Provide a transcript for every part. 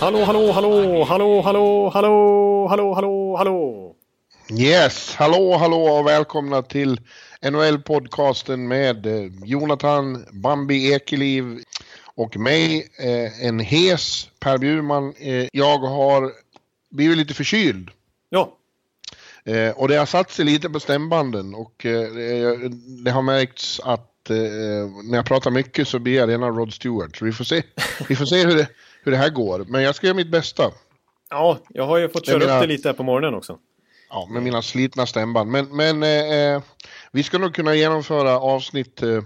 Hallå, hallå, hallå, hallå, hallå, hallå, hallå, hallå, hallå. Yes, hallå, hallå och välkomna till NHL-podcasten med eh, Jonathan Bambi Ekeliv och mig, eh, en hes Per Bjurman. Eh, jag har blivit lite förkyld Ja, och det har satt sig lite på stämbanden och det har märkts att eh, när jag pratar mycket så blir jag rena Rod Stewart. Så vi får se, vi får se hur, det, hur det här går. Men jag ska göra mitt bästa. ja, jag har ju fått köra menar- upp det lite här på morgonen också. Ja, med mina slitna stämband. Men, men eh, eh, vi ska nog kunna genomföra avsnitt eh,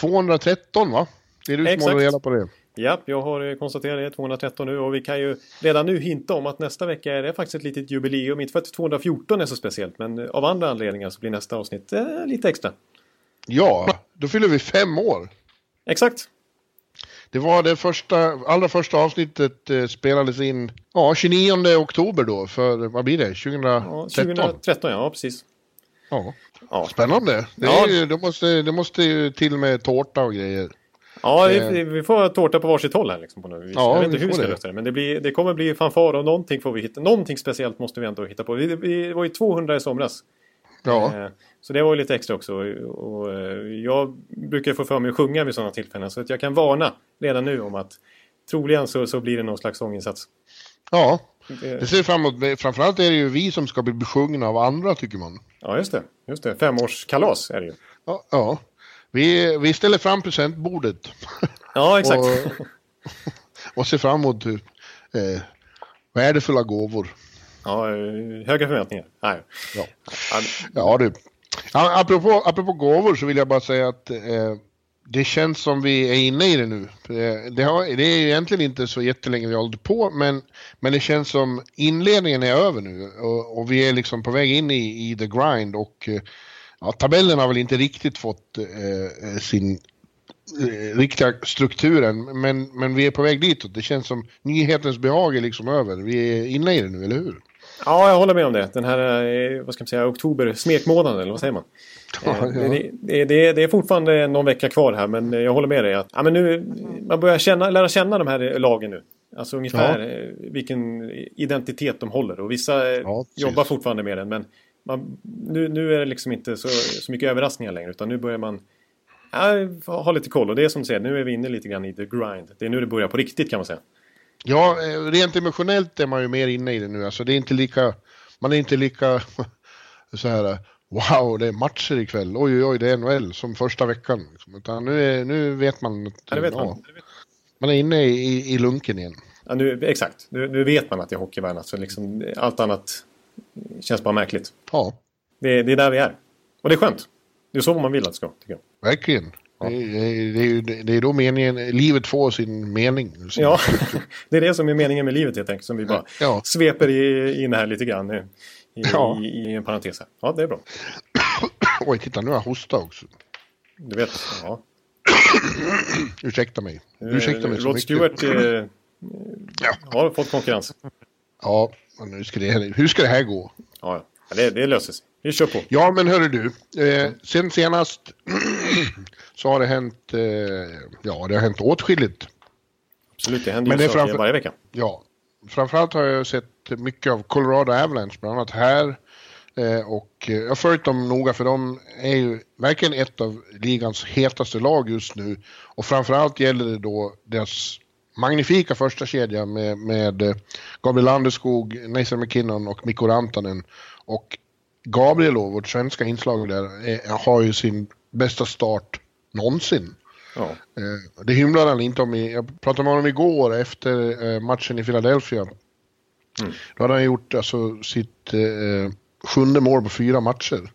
213 va? Det är du som Exakt. håller reda på det. Ja, jag har eh, konstaterat det, 213 nu och vi kan ju redan nu hinta om att nästa vecka är det faktiskt ett litet jubileum. Inte för att 214 är så speciellt, men av andra anledningar så blir nästa avsnitt eh, lite extra. Ja, då fyller vi fem år. Exakt. Det var det första, allra första avsnittet eh, spelades in ja, 29 oktober då för, vad blir det, 2013? Ja, 2013, ja precis. Ja. Ja, Spännande. Det, är, Ja. det, måste, det måste ju till med tårta och grejer. ja Eh. vi, vi får tårta på varsitt håll här liksom på nu. Ja, jag vet inte hur vi ska det. lösa det, men det, blir, det kommer bli fanfar och någonting får vi hitta. Någonting speciellt måste vi ändå hitta på. Vi, vi var ju 200 i somras. Ja, Eh, Så det var ju lite extra också. Och, eh, jag brukar få för mig att sjunga vid sådana tillfällen. Så att jag kan varna redan nu om att troligen så, så blir det någon slags sånginsats. ja. Det ser framåt. Framförallt är det ju vi som ska bli besjungna av andra tycker man. Ja, just det. Just det. Femårskalas är det ju. Ja, ja. Vi, vi ställer fram presentbordet Ja, exakt. och, och ser fram emot eh, värdefulla gåvor. Ja, eh, höga förväntningar. Nej. Ja. Ja, Ja du. Ja, apropå, apropå gåvor så vill jag bara säga att eh, det känns som vi är inne i det nu. Eh, det, har, det är ju egentligen inte så jättelänge vi har hållit på men, men det känns som inledningen är över nu och, och vi är liksom på väg in i, i the grind och eh, ja, tabellen har väl inte riktigt fått eh, eh, sin eh, riktiga strukturen men, men vi är på väg ditåt. Det känns som nyhetens behag är liksom över. Vi är inne i det nu, eller hur? Ja, jag håller med om det. Den här, eh, vad ska man säga, oktober, smekmånaden eller vad säger man? Ja, Eh, ja. Det, det, det, det är fortfarande någon vecka kvar här men jag håller med dig. Att, ja, men nu, man börjar känna, lära känna de här lagen nu. Alltså ungefär eh, vilken identitet de håller. Och vissa Ja, jobbar fortfarande med den. Men man, nu, nu är det liksom inte så, så mycket överraskningar längre. Utan nu börjar man ja, ha lite koll. Och det är som du säger, nu är vi inne lite grann i the grind. Det är nu det börjar på riktigt kan man säga. Ja, eh, rent emotionellt är man ju mer inne i det nu. Alltså det är inte lika, man är inte lika så här, wow, det är matcher ikväll, oj, oj, oj, det är NHL som första veckan. Liksom. Utan nu, är, nu vet man att Ja, det vet man. man är inne i, i, i lunken igen. Ja, nu, exakt, nu, nu vet man att det är hockeyvärlden. Så liksom, allt annat känns bara märkligt. Ja, Det, det är där vi är. Och det är skönt. Det är så man vill att det ska, tycker jag. verkligen. Det, är- det, det är då meningen, livet får sin mening. Sin- Ja, det är det som är meningen med livet helt enkelt. Som vi bara Ja. sveper in här lite grann i, i, Ja. i, i en parentes här. Ja, det är bra. Oj, titta nu har jag hostat också. Du vet, ja. Ursäkta mig. Ursäkta mig så Rod mycket. Stewart eh, Ja. har fått konkurrens. Ja, men nu ska det, hur ska det här gå? Ja, ja. Det, det löser sig. Vi kör på. Ja, men hörru du. Eh, sen senast så har det hänt, eh, ja, det har hänt åtskilligt. Absolut, det händer Men ju det är framför- varje vecka. Ja, framförallt har jag sett mycket av Colorado Avalanche, bland annat här. Eh, och eh, jag har följt dem noga för de är ju verkligen ett av ligans hetaste lag just nu. Och framförallt gäller det då deras magnifika första kedja med, med eh, Gabriel Landeskog, Nathan McKinnon och Mikko Rantanen. Och Gabriel vårt svenska inslag där, eh, har ju sin bästa start någonsin. Ja. Eh, Det hymlar han inte om. I, jag pratade med honom igår efter eh, matchen i Philadelphia. Mm. Då hade han gjort alltså, sitt eh, sjunde mål på fyra matcher.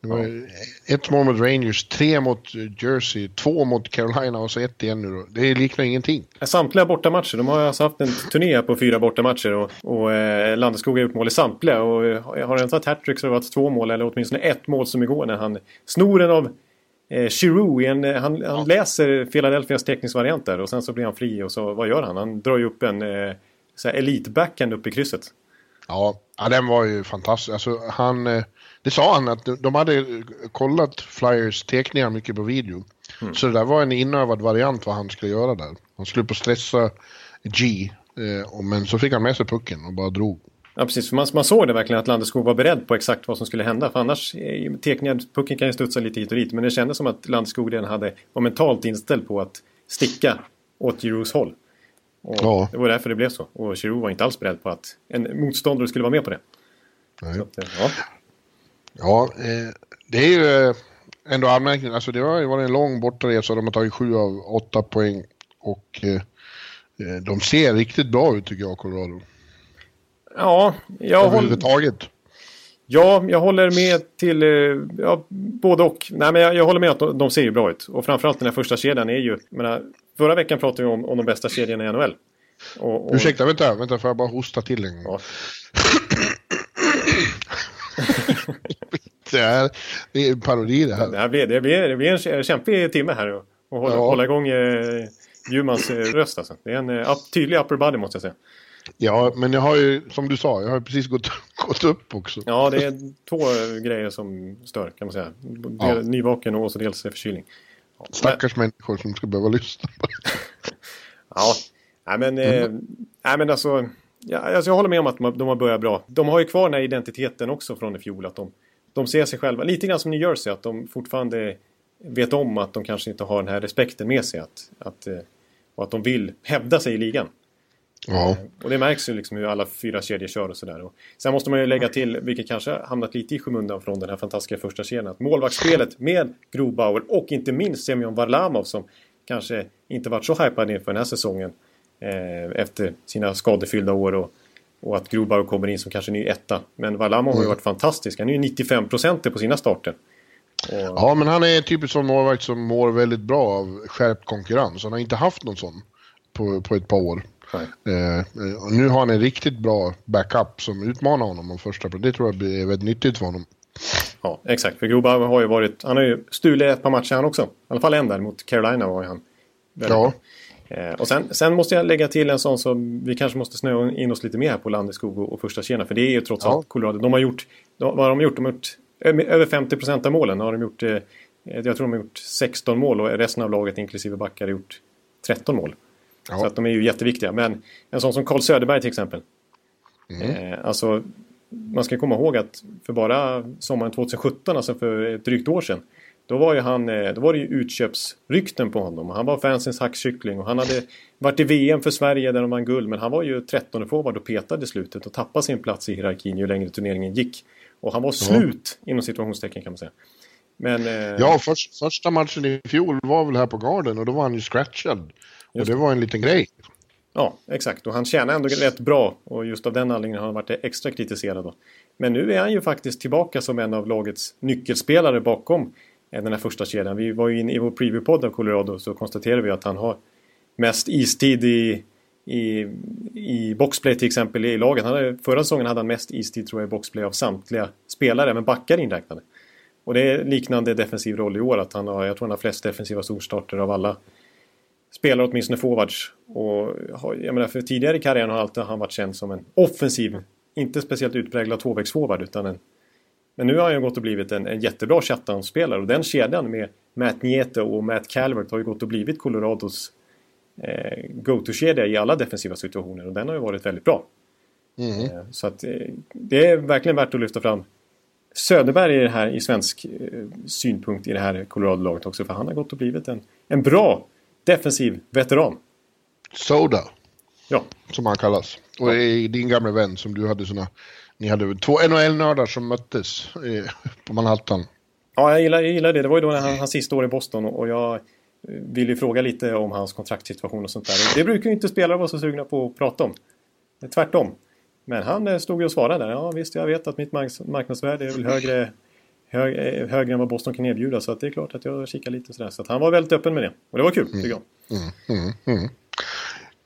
Det var ja. ett mål mot Rangers, tre mot Jersey, två mot Carolina och så ett igen nu då. Det liknar ingenting. Samtliga bortamatcher. De har alltså haft en turné på fyra bortamatcher och, och eh, Landeskog har gjort mål i samtliga. Och eh, har inte varit hattrick så har det varit två mål eller åtminstone ett mål som igår när han snor en av eh, Giroux, en, han, han ja. läser Philadelphias teckningsvariant där och sen så blir han fri och så vad gör han? Han drar ju upp en eh, elitbackhand upp i krysset. Ja, ja, den var ju fantastisk. Alltså, han, eh, det sa han att de hade kollat Flyers teckningar mycket på video. Mm. Så det där var en inövad variant vad han skulle göra där. Han skulle på stressa G, eh, men så fick han med sig pucken och bara drog. Ja precis, för man, man såg det verkligen att Landeskog var beredd på exakt vad som skulle hända. För annars, eh, teckningar, pucken kan ju studsa lite hit och dit. Men det kändes som att Landeskog redan hade, var mentalt inställd på att sticka åt Giroux håll. Och ja. Det var därför det blev så. Och Giroux var inte alls beredd på att en motståndare skulle vara med på det. Nej. Att, eh, ja, ja eh, det är ju eh, ändå anmärkning. Alltså det har ju varit en lång bortaresa. De har tagit sju av åtta poäng. Och eh, de ser riktigt bra ut tycker jag, Colorado. Ja, jag håller... Ja, jag håller med till ja, både och. Nej, men jag, jag håller med att de, de, ser ju bra ut. Och framförallt den här första kedjan är ju... Menar, förra veckan pratade vi om, om de bästa kedjorna i NHL. Och, och... Ursäkta, vänta, vänta, får jag bara hosta till en gång? Ja. det, är, det är en parodi det här. Det, här blir, det, blir, det blir en kämpig timme här och, och hålla, ja. hålla igång eh, Bjurmans eh, röst alltså. Det är en eh, tydlig upper body måste jag säga. Ja, men jag har ju, som du sa, jag har precis gått, gått upp också. Ja, det är två grejer som stör kan man säga. Ja. Nyvaken och så dels förkylning. Ja, Stackars men... människor som ska behöva lyssna på det. ja, nej men, mm. eh, nej, men alltså, ja, alltså jag håller med om att de har börjat bra. De har ju kvar den här identiteten också från i fjol. Att de, de ser sig själva, lite grann som New Jersey, att de fortfarande vet om att de kanske inte har den här respekten med sig. Att, att, eh, och att de vill hävda sig i ligan. Ja. Och det märks ju liksom hur alla fyra kedjor kör och sådär. Sen måste man ju lägga till, vilket kanske hamnat lite i skymundan från den här fantastiska första kedjan, att målvaktsspelet med Grobauer och inte minst Semyon Varlamov som kanske inte varit så hypad inför den här säsongen eh, efter sina skadefyllda år och, och att Grobauer kommer in som kanske ny etta. Men Varlamov mm. har ju varit fantastisk. Han är ju 95% på sina starter. Och... Ja, men han är typiskt sån målvakt som mår väldigt bra av skärpt konkurrens. Han har inte haft någon sån på, på ett par år. Eh, nu har han en riktigt bra backup som utmanar honom om första Det tror jag är väldigt nyttigt för honom. Ja, exakt. För Groba har ju varit... Han har ju stulit ett par matcher han också. I alla fall en där mot Carolina var ju han. Ja. Eh, och sen, sen, måste jag lägga till en sån som vi kanske måste snöa in oss lite mer här på Landeskog och, och första kedjan. För det är ju trots ja. allt Colorado. De har gjort... De, vad har de gjort? De har gjort över 50 procent av målen. Har de gjort, eh, jag tror de har gjort 16 mål och resten av laget inklusive backar har gjort 13 mål. Ja. Så att de är ju jätteviktiga. Men en sån som Carl Söderberg till exempel. Mm. Eh, alltså, man ska komma ihåg att för bara sommaren 2017, alltså för ett drygt år sedan. Då var, ju han, eh, då var det ju utköpsrykten på honom. Han var fansens hackkyckling och han hade varit i VM för Sverige där de vann guld. Men han var ju 13 forward och petade i slutet och tappade sin plats i hierarkin ju längre turneringen gick. Och han var slut ja. inom situationstecken kan man säga. Men, eh... Ja, för, första matchen i fjol var väl här på Garden och då var han ju scratchad. Och det var en liten grej. Ja, exakt. Och han tjänar ändå rätt bra. Och just av den anledningen har han varit extra kritiserad. Då. Men nu är han ju faktiskt tillbaka som en av lagets nyckelspelare bakom den här första kedjan. Vi var ju inne i vår preview-podd av Colorado så konstaterade vi att han har mest istid i, i, i boxplay till exempel i laget. Han hade, förra säsongen hade han mest istid tror jag i boxplay av samtliga spelare, även backar inräknade. Och det är liknande defensiv roll i år. Att han har, jag tror han har flest defensiva storstarter av alla spelar åtminstone forwards. Och jag menar, för tidigare i karriären har alltid han varit känd som en offensiv, inte speciellt utpräglad tvåvägsforward utan en men nu har han ju gått och blivit en, en jättebra shutdown-spelare och den kedjan med Matt Niete och Matt Calvert har ju gått och blivit Colorados eh, go-to-kedja i alla defensiva situationer och den har ju varit väldigt bra. Mm. Eh, så att eh, det är verkligen värt att lyfta fram Söderberg i, det här, i svensk eh, synpunkt i det här Colorado-laget också för han har gått och blivit en, en bra defensiv veteran. Soda. Ja. Som han kallas. Och ja. din gamla vän som du hade såna... Ni hade två NHL-nördar som möttes eh, på Manhattan. Ja, jag gillar, jag gillar det. Det var ju då när han, hans sista år i Boston och, jag ville ju fråga lite om hans kontraktssituation och sånt där. Det brukar ju inte spelare vara så sugna på att prata om. Tvärtom. Men han eh, stod ju och svarade. Ja visst, jag vet att mitt marknadsvärde är väl högre hög, eh, högre än vad Boston kan erbjuda. Så att det är klart att jag kikar lite sådär. Så att han var väldigt öppen med det. Och det var kul, tycker jag. Mm, mm, mm.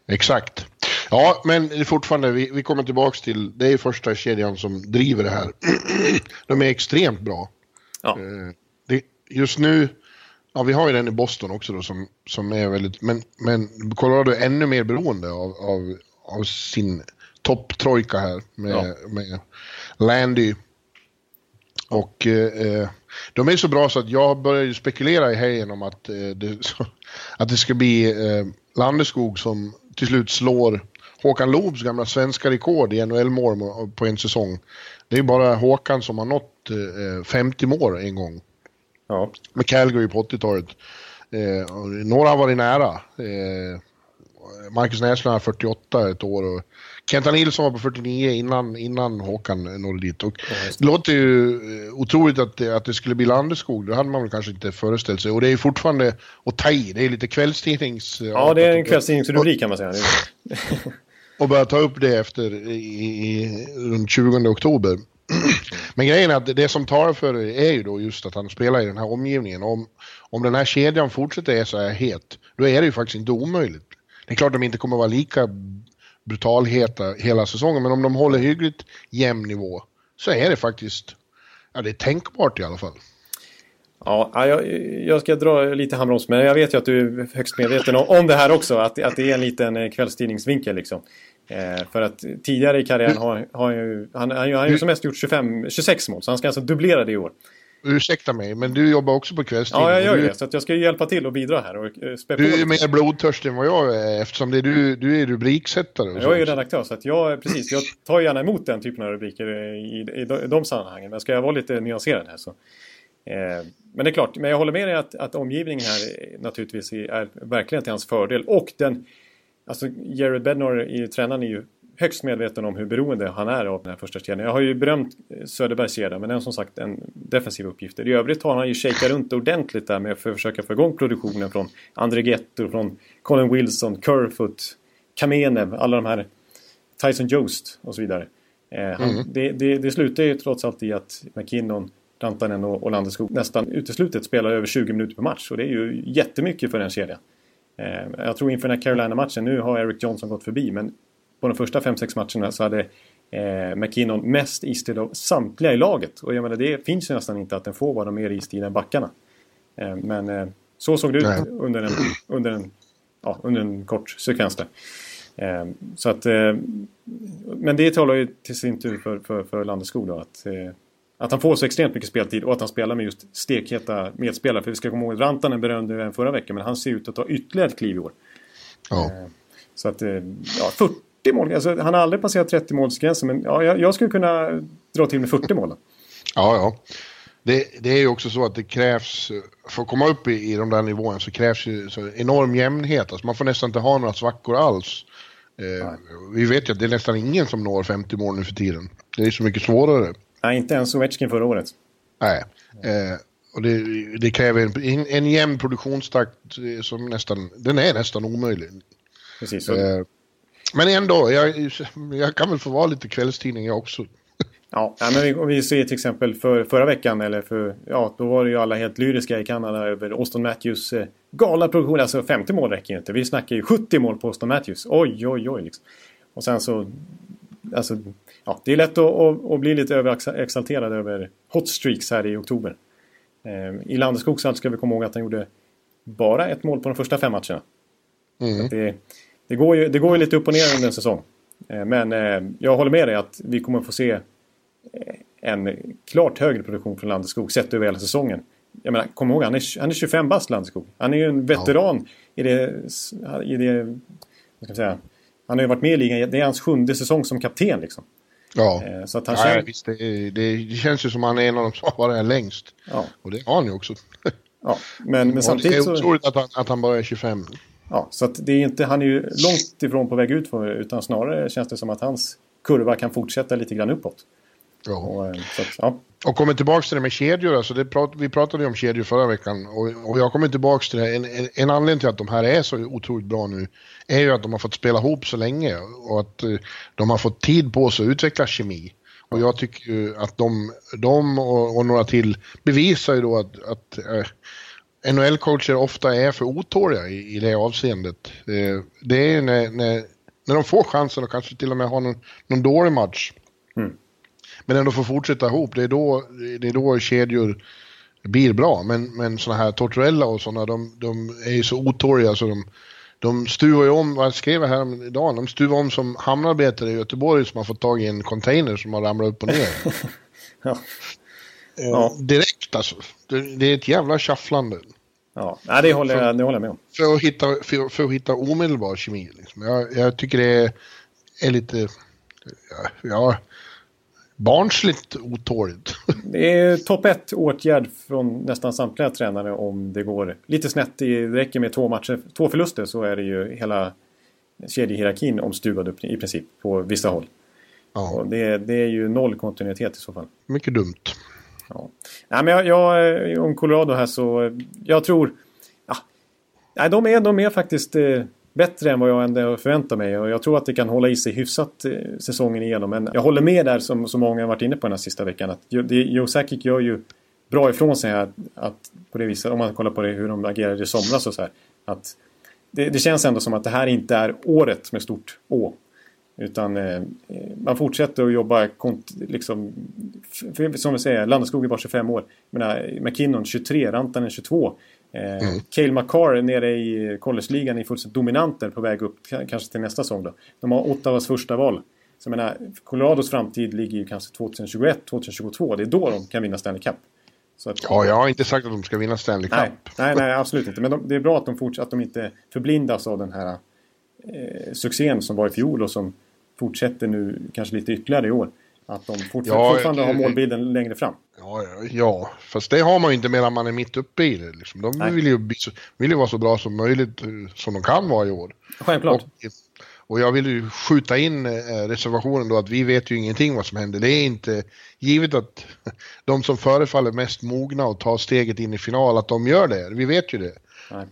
Exakt. Ja, men fortfarande, vi, vi kommer tillbaks till, det är första kedjan som driver det här. De är extremt bra. Ja. Eh, det, just nu, ja vi har ju den i Boston också då som, som är väldigt, men, men Colorado är ännu mer beroende av, av, av sin topptrojka här med, Ja. med Landy. Och eh, de är så bra så att jag börjar ju spekulera i helgen om att, eh, det, att det ska bli eh, Landeskog som till slut slår Håkan Loobs gamla svenska rekord i NHL-mål på en säsong. Det är bara Håkan som har nått eh, 50 mål en gång Ja. med Calgary på 80-talet. Eh, och några har varit nära. Eh, Marcus Näslund har 48 ett år och Kenta Nilsson var på 49 innan, innan Håkan nådde dit. Och det låter ju eh, otroligt att det, att det skulle bli Landeskog, det hade man väl kanske inte föreställt sig. Och det är ju fortfarande att ta i, det är lite kvällstidnings... ja, det är en kvällstidningsrubrik kan man säga. och börja ta upp det efter i, i, runt 20 oktober. Men grejen är att det som talar för det är ju då just att han spelar i den här omgivningen. Om, om den här kedjan fortsätter är så här het, då är det ju faktiskt inte omöjligt. Det är klart att de inte kommer vara lika brutalheta hela säsongen, men om de håller hyggligt jämn nivå så är det faktiskt, ja det är tänkbart i alla fall. Ja, ja, jag, jag ska dra lite handbroms, men jag vet ju att du är högst medveten om, det här också. Att, att det är en liten eh, kvällstidningsvinkel liksom. Eh, för att tidigare i karriären har, har ju, han, han, han har ju som mest gjort 25, 26 mål, så han ska alltså dubblera det i år. Ursäkta mig, men du jobbar också på kvällstid. Ja, jag gör du, det. Så att jag ska ju hjälpa till och bidra här och eh, spä Du är mer blodtörstig än vad jag är eftersom det är du, du är rubriksättare. Jag är ju redaktör så att jag, precis, jag tar gärna emot den typen av rubriker i, i, i, de, i de sammanhangen. Men ska jag vara lite nyanserad här så. Eh, men det är klart, men jag håller med dig att, att omgivningen här är, naturligtvis är, är verkligen till hans fördel. Och den, alltså Jared Bednar, i tränaren, är ju högst medveten om hur beroende han är av den här första kedjan. Jag har ju berömt eh, Söderbergs kedja, men den har som sagt en defensiv uppgift. I övrigt har han ju shakat runt ordentligt där med att försöka få igång produktionen från André Getto, från Colin Wilson, Kerfoot, Kamenev, alla de här Tyson Jost och så vidare. Eh, han, det, det, det slutar ju trots allt i att McKinnon, Rantanen och, och Landeskog nästan uteslutet spelar över 20 minuter per match. Och det är ju jättemycket för en kedja. Eh, jag tror inför den här Carolina-matchen, nu har Eric Johnson gått förbi, men på de första 5-6 matcherna så hade eh, McKinnon mest istid av samtliga i laget. Och jag menar, det finns ju nästan inte att den får vara mer istid än backarna. Eh, men eh, så såg det Nej. ut under en, under en, ja, under en kort sekvens där. Eh, så att, eh, men det talar ju till sin tur för, för, för Landeskog då att, eh, att han får så extremt mycket speltid och att han spelar med just stekheta medspelare. För vi ska komma ihåg, Rantanen berömde även förra veckan men han ser ut att ta ytterligare ett kliv i år. Ja. Så att, eh, ja, 40 mål. Alltså, han har aldrig passerat 30 målsgränsen men ja, jag, jag skulle kunna dra till med 40 mål. Ja, ja. Det, det är ju också så att det krävs, för att komma upp i, i de där nivåerna så krävs ju så enorm jämnhet. Alltså man får nästan inte ha några svackor alls. Eh, vi vet ju att det är nästan ingen som når 50 mål nu för tiden. Det är så mycket svårare. Nej, inte ens Ovechkin förra året. Nej. Eh, och det, det kräver en, en, en jämn produktionstakt eh, som nästan, den är nästan omöjlig. Precis. Så, Eh, men ändå, jag, jag kan väl få vara lite kvällstidning jag också. Ja, men vi, ser till exempel för förra veckan, eller för, ja, då var det ju alla helt lyriska i Kanada över Auston Matthews eh, galna produktion. Alltså 50 mål räcker ju inte. Vi snackar ju 70 mål på Auston Matthews. Oj, oj, oj. Liksom. Och sen så, alltså, ja, det är lätt att, att, att bli lite överexalterad över hot streaks här i oktober. Eh, I Landeskogs fall ska vi komma ihåg att han gjorde bara ett mål på de första fem matcherna. Mm. Det, det, går ju, det går ju lite upp och ner under en säsong. Eh, Men eh, jag håller med dig att vi kommer få se eh, en klart högre produktion från Landeskog sett över hela säsongen. Jag menar, kom ihåg, han är, han är 25 bast Landeskog. Han är ju en veteran i det... I det vad ska man säga, han har ju varit med i ligan, det är hans sjunde säsong som kapten liksom. Ja. Så att han Nej, känner... visst, det, det, det känns ju som han är en av de som har varit här längst. Ja, Och det har han ju också. ja. Men, men Och det samtidigt är så... otroligt att han, att han bara är 25. Ja, så det är inte, han är ju långt ifrån på väg ut för utan snarare känns det som att hans kurva kan fortsätta lite grann uppåt. Ja. Och, eh, så att, ja. Och kommer tillbaka till det med kedjor, alltså det prat, vi pratade ju om kedjor förra veckan och, och jag kommer tillbaka till det. En, en, en anledning till att de här är så otroligt bra nu är ju att de har fått spela ihop så länge och att eh, de har fått tid på sig att utveckla kemi. Och jag tycker ju att de, de och, och, några till bevisar ju då att, att eh, NHL-coacher ofta är för otåliga i, i det avseendet. Eh, det är när, när, när de får chansen och kanske till och med har någon, någon dålig match. Mm. Men ändå får fortsätta ihop, det är då, det är då kedjor blir bra. Men, men sådana här Tortorella och sådana, de, de är ju så otåliga så de, de stuvar ju om, vad skrev jag här idag, de stuvar om som hamnarbetare i Göteborg som har fått tag i en container som har ramlat upp och ner. ja. Eh, ja. Direkt alltså. Det, det, är ett jävla shufflande. Ja, Nej, det, håller jag, det håller jag med om. För att hitta, för, för att hitta omedelbar kemi. Liksom. Jag, jag tycker det är, är lite... Ja, barnsligt otåligt. Det är topp ett åtgärd från nästan samtliga tränare om det går lite snett. Det räcker med två matcher, två förluster så är det ju hela kedjehierarkin omstuvad i princip på vissa håll. Ja. Och det, det är ju noll kontinuitet i så fall. Mycket dumt. Ja. Nej, men jag, jag, eh, om Colorado här så eh, jag tror... Ja, nej, de, är, de är faktiskt eh, bättre än vad jag ändå förväntar mig. Och jag tror att det kan hålla i sig hyfsat eh, säsongen igenom. Men jag håller med där som så många har varit inne på den här sista veckan. Att Joe Sakic gör ju bra ifrån sig här. Att på det viset, om man kollar på det, hur de agerade i somras och så här. Att det, det, känns ändå som att det här inte är året med stort Å. Utan eh, man fortsätter att jobba liksom, som vi säger, Landeskog är bara 25 år. Jag menar, McKinnon 23, Rantanen 22. Eh, mm. Cale McCarr nere i college-ligan är fullständigt dominanter på väg upp kanske till nästa säsong. Då. De har Ottawas första val. Så jag menar, Colorados framtid ligger ju kanske 2021, 2022. Det är då de kan vinna Stanley Cup. Att, ja, jag har inte sagt att de ska vinna Stanley Cup. Nej, nej, nej absolut inte. Men de, det är bra att de, forts- att de inte förblindas av den här eh, succén som var i fjol och som fortsätter nu kanske lite ytterligare i år. Att de fort- ja, fortfarande har målbilden längre fram. Ja, ja, fast det har man ju inte medan man är mitt uppe i det. Liksom. De vill ju, vill ju vara så bra som möjligt, eh, som de kan vara i år. Självklart. Och, och jag vill ju skjuta in eh, reservationen då att vi vet ju ingenting vad som händer. Det är inte givet att de som förefaller mest mogna och tar steget in i final, att de gör det. Vi vet ju det. Nej.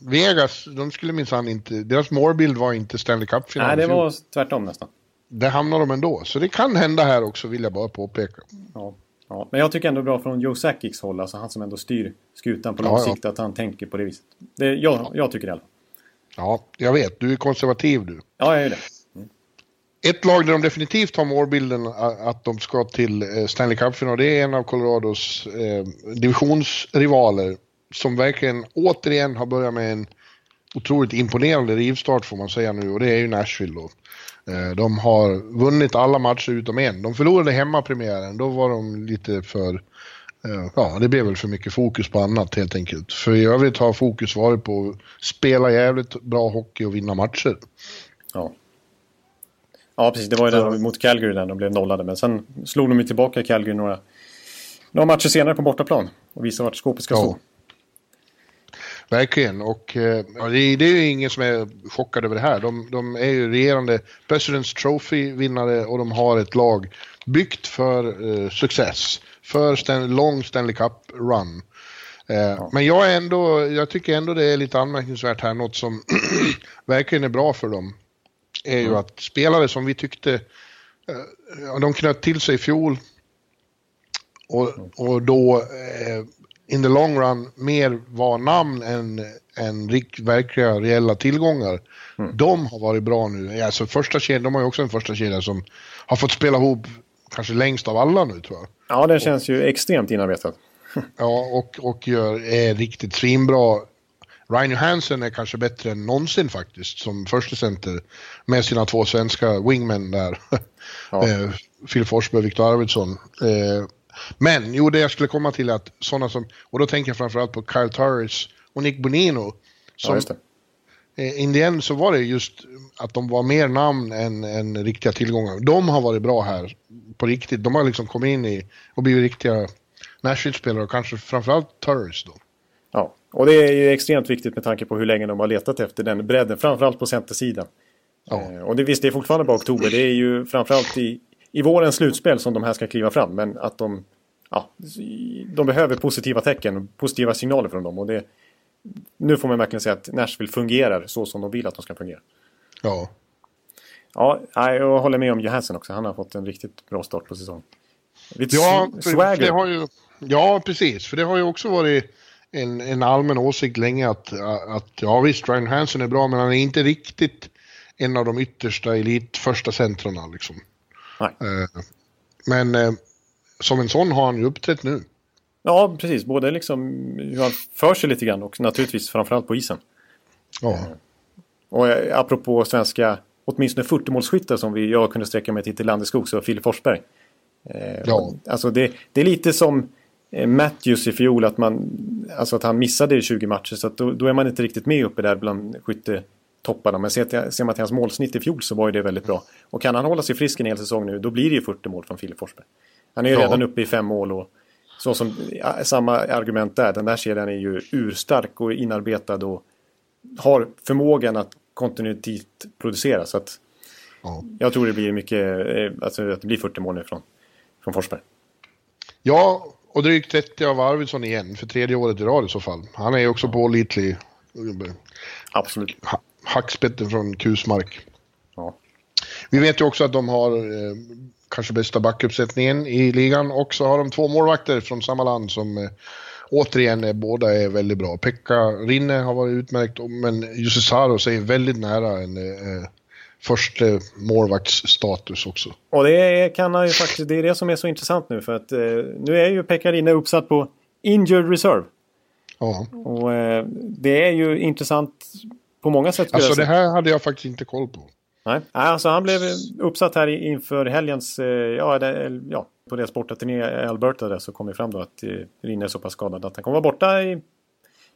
Vegas, de skulle minsann inte, deras målbild var inte Stanley Cup-final. Nej, det var tvärtom nästan. Det hamnar de ändå, så det kan hända här också vill jag bara påpeka. Ja. Ja, men jag tycker ändå bra från Joe Sakics håll, alltså han som ändå styr skutan på lång ja, sikt, att han tänker på det viset. Det, jag, ja. jag tycker det i alla fall. Ja, jag vet. Du är konservativ du. Ja, jag är det. Mm. Ett lag där de definitivt har målbilden att de ska till eh, Stanley Cup-final, det är en av Colorados eh, divisionsrivaler som verkligen återigen har börjat med en otroligt imponerande rivstart får man säga nu och det är ju Nashville då. Eh, de har vunnit alla matcher utom en. De förlorade hemmapremiären, då var de lite för... Eh, ja, det blev väl för mycket fokus på annat helt enkelt. För i övrigt har fokus varit på att spela jävligt bra hockey och vinna matcher. Ja. Ja, precis. Det var ju där mot Calgary där de blev nollade. Men sen slog de ju tillbaka Calgary några, några matcher senare på bortaplan. Och visade vart skåpet ska ja. Verkligen, och eh, ja, det, är, det är ju ingen som är chockad över det här. De, de är ju regerande President's Trophy-vinnare och de har ett lag byggt för eh, success. För Stan lång Stanley Cup-run. Eh, ja. Men jag, är ändå, jag tycker ändå det är lite anmärkningsvärt här, något som verkligen är bra för dem. Är ju mm. att spelare som vi tyckte, eh, de knöt till sig i fjol. Och, mm. och då eh, in the long run mer var namn än, än verkliga reella tillgångar. Mm. De har varit bra nu. Alltså första kedjan, de har ju också en första kedja som har fått spela ihop kanske längst av alla nu tror jag. Ja, den känns och, ju extremt inarbetad. ja, och, och gör, är riktigt svinbra. Ryan Johansson är kanske bättre än någonsin faktiskt som första center med sina två svenska wingmen där. Ja. eh, Phil Forsberg och Viktor Arvidsson. Eh, men jo, det jag skulle komma till är att sådana som, och då tänker jag framförallt på Kyle Turris och Nick Bonino. Som, ja, eh, In the end så var det just att de var mer namn än, än riktiga tillgångar. De har varit bra här på riktigt. De har liksom kommit in i och blivit riktiga Nashville-spelare och kanske framförallt Turris då. Ja, och det är ju extremt viktigt med tanke på hur länge de har letat efter den bredden, framförallt på centersidan. Ja. Eh, och det, visst, det är fortfarande bara oktober. Det är ju framförallt i, i vårens slutspel som de här ska kliva fram. Men att de, ja, de behöver positiva tecken, positiva signaler från dem. Och det, nu får man verkligen säga att Nashville fungerar så som de vill att de ska fungera. Ja. Ja, jag håller med om Johansson också. Han har fått en riktigt bra start på säsongen. Lite ja, för det har ju, ja, precis. För det har ju också varit en, en allmän åsikt länge att, att ja visst, Ryan Hansen är bra, men han är inte riktigt en av de yttersta elit första centrarna liksom. Eh, men eh, som en sån har han ju uppträtt nu. Ja, precis. Både liksom hur han för sig lite grann och naturligtvis framförallt på isen. Ja. Eh, och apropå svenska, åtminstone 40-målsskyttar som vi, jag kunde sträcka mig till till Landeskog, så Filip Forsberg. Ja. Alltså det, det är lite som Matthews i fjol, att, man, alltså att han missade i 20 matcher. Så då, då, är man inte riktigt med uppe där bland skyttetopparna. Men ser, ser man till hans målsnitt i fjol så var ju det väldigt bra. Och kan han hålla sig frisk en hel säsong nu, då blir det ju 40 mål från Filip Forsberg. Han är ju ja. redan uppe i fem mål och så som, samma argument där. Den där kedjan är ju urstark och inarbetad och har förmågan att kontinuitet producera. Så att ja. jag tror det blir mycket, eh, alltså att det blir 40 mål nu från, från Forsberg. Ja, och drygt 30 av Arvidsson igen, för tredje året i rad i så fall. Han är ju också pålitlig. Absolut. Ha hackspetten från Kusmark. Ja. Vi vet ju också att de har eh, kanske bästa backuppsättningen i ligan och så har de två målvakter från samma land som eh, återigen är, båda är väldigt bra. Pekka Rinne har varit utmärkt men Jussi Saros är väldigt nära en eh, första målvaktsstatus också. Och det kan han ju faktiskt, det är det som är så intressant nu för att eh, nu är ju Pekkarina uppsatt på Injured Reserve. Ja. Och eh, det är ju intressant på många sätt. Alltså det här hade jag faktiskt inte koll på. Nej, alltså han blev uppsatt här inför helgens, eh, ja, det, ja på deras bortaturné i Alberta där så kom det fram då att eh, Rinne är så pass skadad att han kommer vara borta i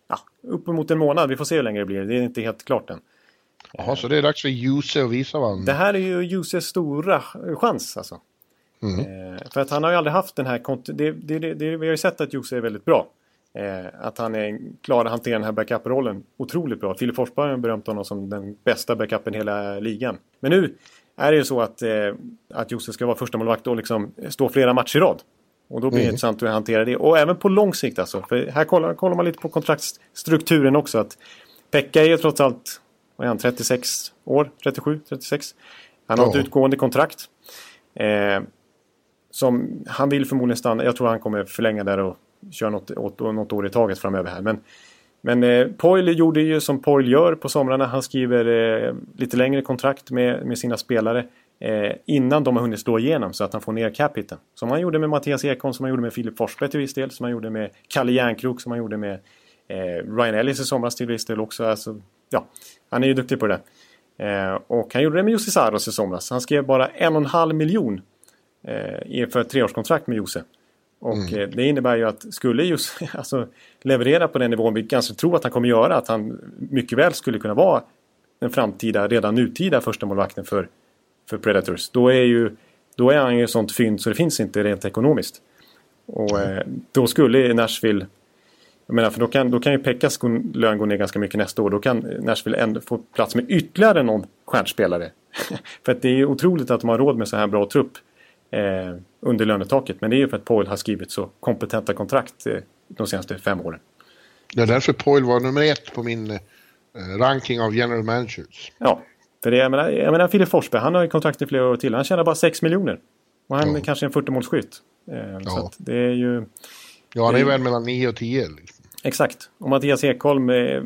ja, uppemot en månad. Vi får se hur länge det blir. Det är inte helt klart än. Jaha, så det är dags för Juse att visa vad Det här är ju Juses stora chans alltså. Mm. Eh, för att han har ju aldrig haft den här... Det, det, det, det, vi har ju sett att Jose är väldigt bra. Eh, att han är klar att hantera den här backup-rollen otroligt bra. Filip Forsberg har berömt honom som den bästa backupen i hela ligan. Men nu är det ju så att, eh, att Jose ska vara första målvakt och liksom stå flera matcher i rad. Och då blir det mm. intressant hur han hanterar det. Och även på lång sikt alltså. För här kollar, kollar man lite på kontraktsstrukturen också. Att Pekka är ju trots allt vad är han, 36 år? 37, 36? Han har ja. ett utgående kontrakt. Eh, som han vill förmodligen stanna. Jag tror han kommer förlänga där och köra något, åt, något år i taget framöver här. Men, men eh, Poil gjorde ju som Poil gör på somrarna. Han skriver eh, lite längre kontrakt med, med sina spelare. Eh, innan de har hunnit slå igenom så att han får ner capiten. Som han gjorde med Mattias Ekholm, som han gjorde med Filip Forsberg till viss del, som han gjorde med Kalle Järnkrok, som han gjorde med eh, Ryan Ellis i somras till viss del också. Alltså, ja, han är ju duktig på det. Eh, och han gjorde det med Jussi Saros i somras. Han skrev bara en och en halv miljon eh, för ett treårskontrakt med Jussi. Och mm. eh, det innebär ju att skulle Josse alltså, leverera på den nivån vi ganska tror att han kommer göra, att han mycket väl skulle kunna vara den framtida, redan nutida första målvakten för, för Predators. Då är, ju, då är han ju sånt fynd så det finns inte rent ekonomiskt. Och eh, då skulle Nashville jag menar, för då kan, då kan ju Pekkas lön gå ner ganska mycket nästa år. Då kan Nashville ändå få plats med ytterligare någon stjärnspelare. för att det är otroligt att de har råd med så här bra trupp eh, under lönetaket. Men det är ju för att Paul har skrivit så kompetenta kontrakt eh, de senaste fem åren. Det är därför Paul var nummer ett på min eh, ranking av general managers. Ja, för det, jag menar, jag menar Filip Forsberg, han har ju kontrakt i flera år till. Han tjänar bara 6 miljoner. Och han ja. är kanske en 40-målsskytt. Eh, ja. Så det är ju... Ja, han är väl mellan 9 och 10. Liksom. Exakt. Och Mattias Ekholm är,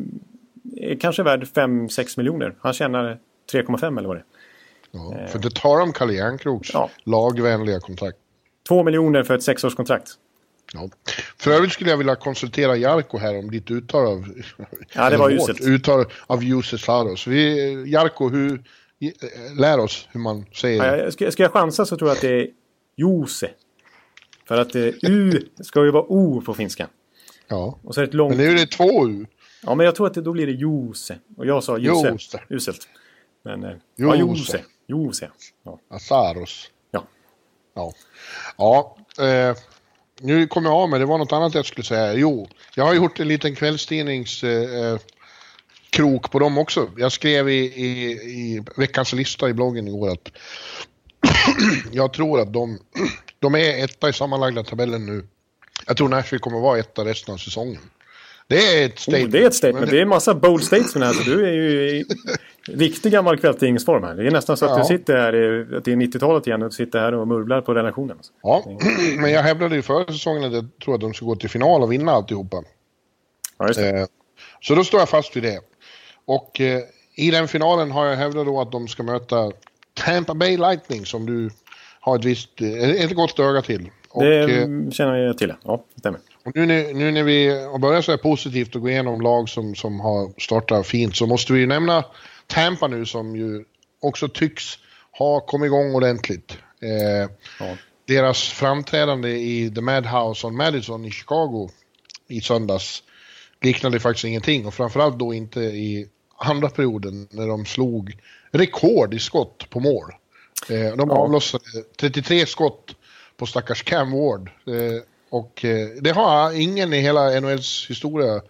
är kanske värd 5-6 miljoner. Han tjänar 3,5 eller vad det är. Ja, för det tar de Kalle Järnkroks ja. lagvänliga kontrakt. 2 miljoner för ett sexårskontrakt. Ja. För övrigt skulle jag vilja konsultera Jarko här om ditt uttal av... Ja, det var uselt. Uttal av Jussi Saros. Vi, Jarko, hur, lär oss hur man säger ja, ska, ska jag chansa så tror jag att det är Jose. För att eh, U ska ju vara O på finska. Ja. Och så är det ett långt... Men nu är det två U. Ja, men jag tror att det, då blir det Jose. Och jag sa Jose. Jose. Uselt. Men... Eh, Jose. Ja, Jose. Jose. Ja. Asaros. Ja. Ja. Eh, nu kommer jag av mig. Det var något annat jag skulle säga. Jo, jag har gjort en liten kvällstidnings... Eh, krok på dem också. Jag skrev i, i, i veckans lista i bloggen igår att jag tror att de, de är etta i sammanlagda tabellen nu. Jag tror Nashville kommer att vara etta resten av säsongen. Det är ett statement. Oh, det är ett statement. Det, det är en massa bold statements här. Så du är ju Riktig gammal kvällstidningsform här. Det är nästan så att Ja. du sitter här, i- att det är 90-talet igen och du sitter här och murvlar på relationen. Ja, men jag hävdade ju förra säsongen att jag tror att de ska gå till final och vinna alltihopa. Ja, just det. Eh, så då står jag fast vid det. Och eh, i den finalen har jag hävdat då att de ska möta Tampa Bay Lightning som du har ett visst, eh, ett gott öga till. Och, det eh, känner jag till. Ja, det stämmer. och nu, när- nu när vi har börjat så här positivt och gå igenom lag som, som har startat fint så måste vi ju nämna Tampa nu som ju också tycks ha kommit igång ordentligt. Eh, Ja. deras framträdande i The Madhouse on Madison i Chicago i söndags liknade faktiskt ingenting och framförallt då inte i andra perioden när de slog rekord i skott på mål. Eh, de Ja. avlossade 33 skott på stackars Cam Ward. Eh, och eh, det har ingen i hela NHLs historia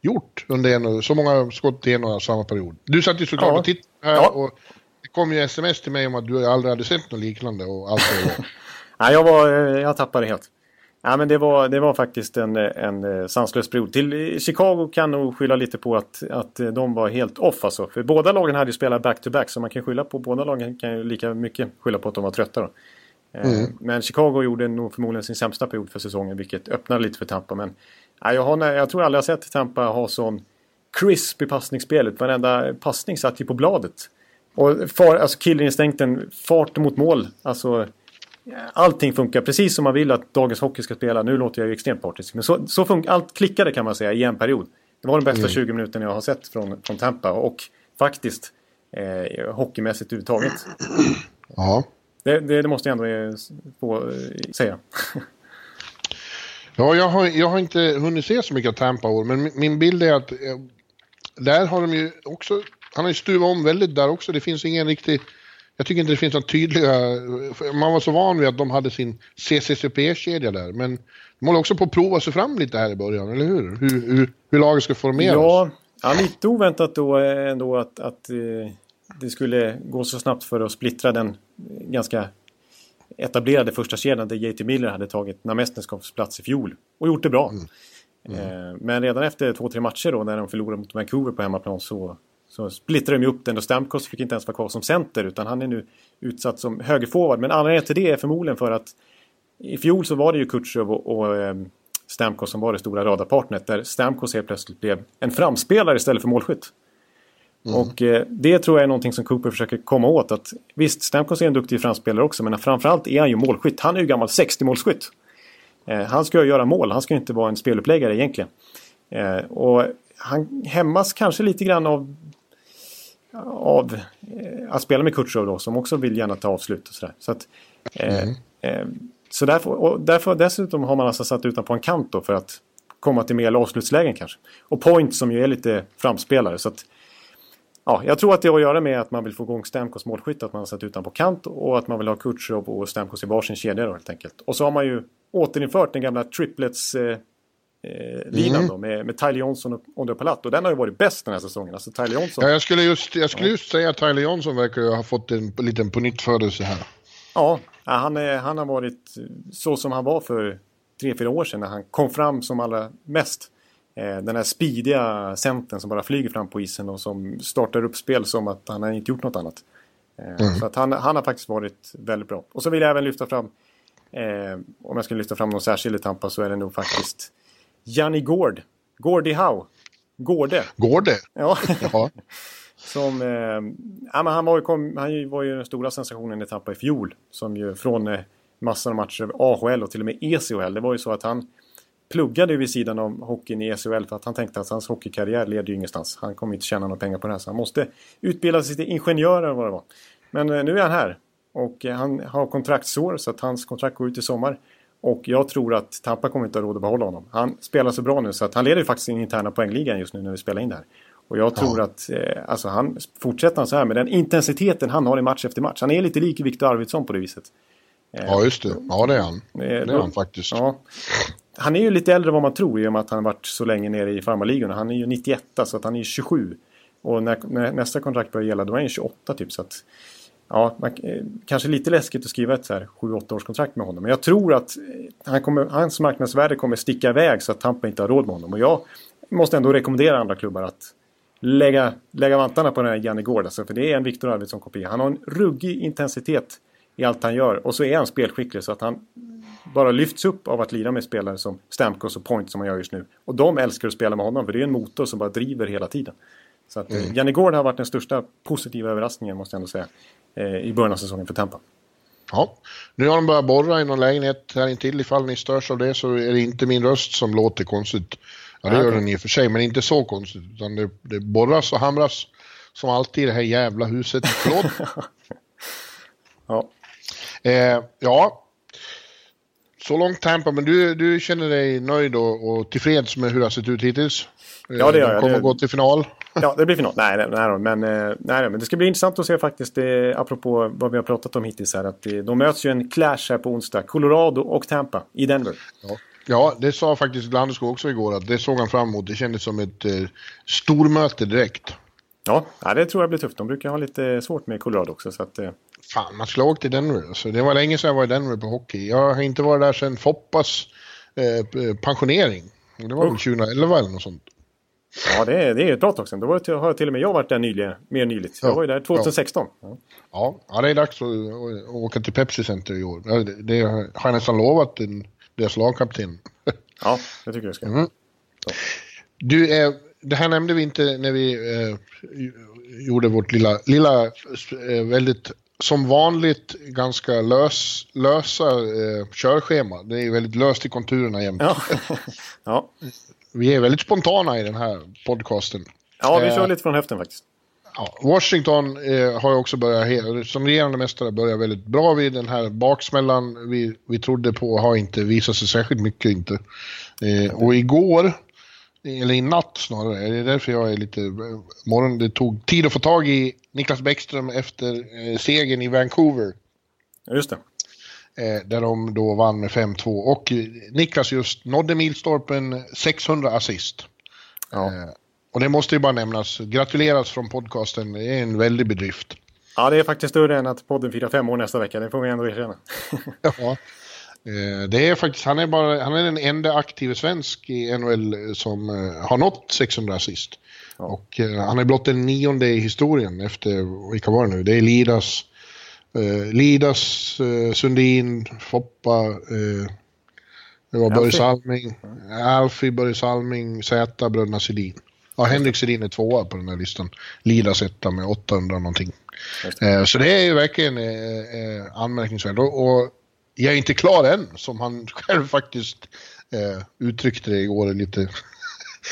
gjort under en, så många skott i en och samma period. Du satt ju såklart Ja. och tittade här Ja. och det kom ju sms till mig om att du aldrig hade sett något liknande och allt det. Nej, jag, var, eh, jag tappade helt. Ja, men det, var, det var faktiskt en, en sanslös period. Till Chicago kan nog skylla lite på att, att de var helt off alltså. För båda lagen hade ju spelat back-to-back så man kan skylla på båda lagen kan ju lika mycket skylla på att de var trötta. Då. Eh, Mm. Men Chicago gjorde nog förmodligen sin sämsta period för säsongen vilket öppnade lite för Tampa. Men jag, har, jag tror aldrig jag sett Tampa ha sån crisp i passningsspelet. Varenda passning satt ju på bladet. Och far, alltså killinstinkten, fart mot mål. Alltså, allting funkar precis som man vill att dagens hockey ska spela. Nu låter jag ju extremt partisk. Men så, så funkar allt klickade kan man säga i en period. Det var de bästa 20 minuterna jag har sett från, från Tampa. Och faktiskt eh, hockeymässigt överhuvudtaget. Ja. Det, det, det måste jag ändå eh, få eh, säga. Ja, jag har, jag har inte hunnit se så mycket av Tampa år, men min, min bild är att eh, där har de ju också, han har ju stuvat om väldigt där också. Det finns ingen riktig, jag tycker inte det finns några tydliga, man var så van vid att de hade sin CCCP-kedja där, men de håller också på att prova sig fram lite här i början, eller hur? Hur, hur, hur laget ska formeras. Ja, ja, lite oväntat då ändå att, att det skulle gå så snabbt för att splittra den ganska etablerade första kedjan där JT Miller hade tagit några mästerskapsplats i fjol och gjort det bra. Eh, Men redan efter två, tre matcher då när de förlorade mot Vancouver på hemmaplan så, så splittrade de upp den och Stamkos fick inte ens vara kvar som center utan han är nu utsatt som högerforward. Men anledningen till det är förmodligen för att i fjol så var det ju Kutjerov och, och eh, Stamkos som var det stora radarpartneret där Stamkos helt plötsligt blev en framspelare istället för målskytt. Och eh, det tror jag är någonting som Cooper försöker komma åt. Att, visst, Stamkos är en duktig framspelare också men framförallt är han ju målskytt. Han är ju gammal 60-målskytt. Eh, han ska ju göra mål, han ska ju inte vara en speluppläggare egentligen. Eh, och han hämmas kanske lite grann av, av eh, att spela med Kutjerov då som också vill gärna ta avslut och sådär. Så att, eh, eh, så därför, och därför dessutom har man alltså satt utan på en kant då för att komma till mer avslutslägen kanske. Och Point som ju är lite framspelare. Så att, ja, jag tror att det har att göra med att man vill få igång Stamkos målskytt, att man har satt utan på kant och att man vill ha Kutjerov och Stamkos i varsin kedja då helt enkelt. Och så har man ju återinfört den gamla triplets eh, eh, Mm. då med, med Tyler Johnson och Ondo Palat. Och den har ju varit bäst den här säsongen. Alltså Tyler Johnson. Ja, jag skulle just, jag skulle just säga att Tyler Johnson verkar ju ha fått en liten pånyttfödelse här. Ja, ja, han, är, han har varit så som han var för tre, fyra år sedan när han kom fram som allra mest. Eh, den här speediga centern som bara flyger fram på isen och som startar upp spel som att han har inte gjort något annat. Eh, Så att han, han har faktiskt varit väldigt bra. Och så vill jag även lyfta fram, eh, om jag skulle lyfta fram någon särskild i Tampa så är det nog faktiskt Janni Gård. Gordie Howe. Gårde. Går det? Ja. Ja. Som, eh, ja, men han, var ju, kom, han var ju den stora sensationen i Tampa i fjol. Som ju från eh, massor av matcher AHL och till och med ECHL. Det var ju så att han pluggade vid sidan av hockeyn i ECHL för att han tänkte att hans hockeykarriär leder ju ingenstans. Han kommer inte tjäna några pengar på det här så han måste utbilda sig till ingenjör eller vad det var. Men eh, nu är han här och eh, han har kontraktsår så att hans kontrakt går ut i sommar. Och jag tror att Tampa kommer inte ha råd att behålla honom. Han spelar så bra nu så att han leder ju faktiskt den interna poängligan just nu när vi spelar in det här. Och jag tror att eh, alltså han, fortsätter han så här med den intensiteten han har i match efter match. Han är lite lik Viktor Arvidsson på det viset. Ja, just det. Ja, det är han. Eh, Det är han faktiskt. Ja. Han är ju lite äldre än vad man tror i och med att han har varit så länge nere i farmarligorna. Han är ju 91 så att han är ju 27. Och när, när nästa kontrakt börjar gälla då är han 28 typ. Så att, ja, man, eh, kanske lite läskigt att skriva ett så här 7-8 års kontrakt med honom. Men jag tror att eh, han kommer, hans marknadsvärde kommer sticka iväg så att Tampa inte har råd med honom. Och jag måste ändå rekommendera andra klubbar att lägga, lägga vantarna på den här Janne Gård. Alltså, för det är en Viktor Arvidsson-kopia. Han har en ruggig intensitet i allt han gör. Och så är han spelskicklig så att han bara lyfts upp av att lira med spelare som Stamkos och Point som han gör just nu. Och de älskar att spela med honom för det är en motor som bara driver hela tiden. Så att mm. Janne Gård har varit den största positiva överraskningen måste jag ändå säga. Eh, I början av säsongen för Tampa. Ja, nu har de börjat borra i någon lägenhet här intill. Ifall ni störs av det så är det inte min röst som låter konstigt. Ja, det gör den i och för sig, men inte så konstigt. Utan det, det borras och hamras som alltid i det här jävla huset. Förlåt. ja. Eh, ja. Så långt Tampa, men du, du känner dig nöjd och, och tillfreds med hur det har sett ut hittills? Ja, det gör jag. De kommer att gå till final. Ja, det blir final. Nej, nej, nej, men, eh, nej, men det ska bli intressant att se faktiskt, eh, apropå vad vi har pratat om hittills här, att eh, de möts ju en clash här på onsdag. Colorado och Tampa i Denver. Ja. Ja, det sa faktiskt Landeskog också igår att det såg han fram emot. Det kändes som ett eh, stormöte direkt. Ja, det tror jag blir tufft. De brukar ha lite svårt med Colorado också. Så att, eh... Fan, man skulle ha åkt till Denver. Alltså, det var länge sedan jag var i Denver på hockey. Jag har inte varit där sedan Foppas eh, pensionering. Det var väl 2011 eller något sånt. Ja, det är, det är ett bra tag sedan. Då var har till och med jag varit där nyligen, mer nyligt. Jag var ju där 2016. Ja, ja. ja det är dags att, att åka till Pepsi Center i år. Det, det har jag nästan lovat en, deras lagkapten. ja, det tycker jag ska. Mm. Du, eh, det här nämnde vi inte när vi eh, gjorde vårt lilla, lilla eh, väldigt som vanligt ganska lös, lösa eh, körschema. Det är väldigt löst i konturerna jämt. Ja. ja. Vi är väldigt spontana i den här podcasten. Ja, vi kör eh, lite från höften faktiskt. Ja, Washington eh, har också börjat, som regerande mästare, börjat väldigt bra vid den här baksmällan vi, vi trodde på har inte visat sig särskilt mycket inte. Eh, och igår, eller i natt snarare, det är därför jag är lite, morgon, det tog tid att få tag i Niklas Bäckström efter eh, segern i Vancouver. Just det. Eh, där de då vann med 5-2 och Niklas just nådde milstolpen 600 assist. Ja. Eh, och det måste ju bara nämnas. Gratuleras från podcasten. Det är en väldig bedrift. Ja, det är faktiskt större än att podden firar fem år nästa vecka. Det får vi ändå erkänna. ja. Eh, det är faktiskt, han är, bara, han är den enda aktiva svensk i NHL som eh, har nått 600 assist. Ja. Och eh, han är blott den nionde i historien efter, vilka var det nu? Det är Lidas, eh, Lidas, eh, Sundin, Foppa, eh, det var Börje Salming, Alfie, Börje Salming, Zäta, bröderna Sedin. Ja, Henrik Sedin är tvåa på den här listan. Lidas etta med 800 någonting. Eh, så det är ju verkligen eh, eh, anmärkningsvärt. Och, jag är inte klar än, som han själv faktiskt eh, uttryckte det igår lite.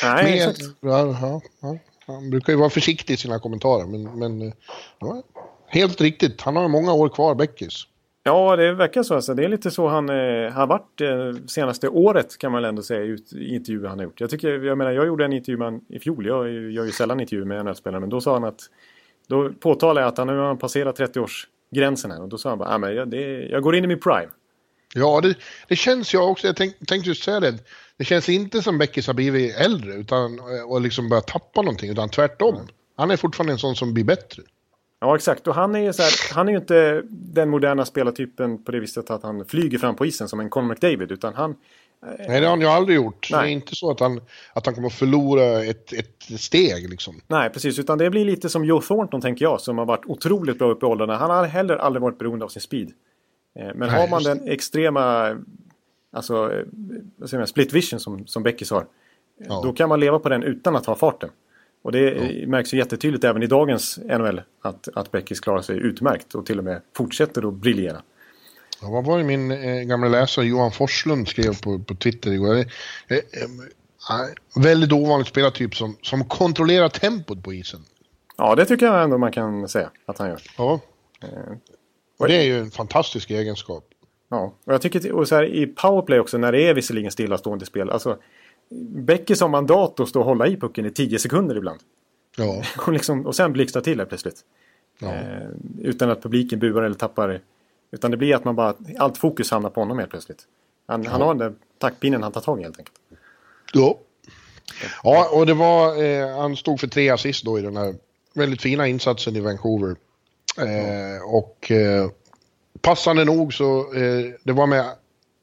Nej, men, ja, ja, ja, Han brukar ju vara försiktig i sina kommentarer, men, men eh, ja, helt riktigt. Han har många år kvar, Beckis. Ja, det verkar så. Alltså. Det är lite så han eh, har varit eh, senaste året kan man väl ändå säga i intervjuer han har gjort. Jag, tycker, jag menar, jag gjorde en intervju med honom i fjol. Jag gör ju sällan intervjuer med NHL-spelare. Men då sa han att... Då påtalade jag att han nu har passerat 30-årsgränsen här. Och då sa han bara, ah, men jag, det, jag går in i min prime. Ja, det, det känns jag också. Jag tänk, tänkte just säga det. Det känns inte som Beckis har blivit äldre utan, och liksom börjat tappa någonting. Utan tvärtom. Mm. Han är fortfarande en sån som blir bättre. Ja, exakt. Och han är ju så här, han är ju inte den moderna spelartypen på det viset att han flyger fram på isen som en Conor McDavid. Utan han... Nej, det har han ju aldrig gjort. Nej. Det är inte så att han, att han kommer att förlora ett, ett steg liksom. Nej, precis. Utan det blir lite som Joe Thornton, tänker jag, som har varit otroligt bra upp i åldrarna. Han har heller aldrig varit beroende av sin speed. Eh, men Nej, har man den extrema, alltså, eh, vad säger man, split vision som, som Beckis har. Ja. Då kan man leva på den utan att ha farten. Och det ja. märks ju jättetydligt även i dagens NHL att, att Beckis klarar sig utmärkt och till och med fortsätter att briljera. Ja, vad var det min eh, gamla läsare Johan Forslund skrev på, på Twitter igår? Eh, eh, eh, väldigt ovanlig spelartyp som, som kontrollerar tempot på isen. Ja, det tycker jag ändå man kan säga att han gör. Ja. Eh, och det är ju en fantastisk egenskap. Ja, och jag tycker och så här, i powerplay också när det är visserligen stillastående spel. Alltså, Beckis har mandat att stå och hålla i pucken i 10 sekunder ibland. Ja. Och, liksom, och sen blixtrar till här plötsligt. Ja. Eh, utan att publiken buar eller tappar. Utan det blir att man bara, allt fokus hamnar på honom helt plötsligt. Han, ja. han har den där taktpinnen han tar tag i helt enkelt. Ja. Ja, och det var, eh, han stod för tre assist då i den här väldigt fina insatsen i Vancouver. Eh, och eh, passande nog så, eh, det var med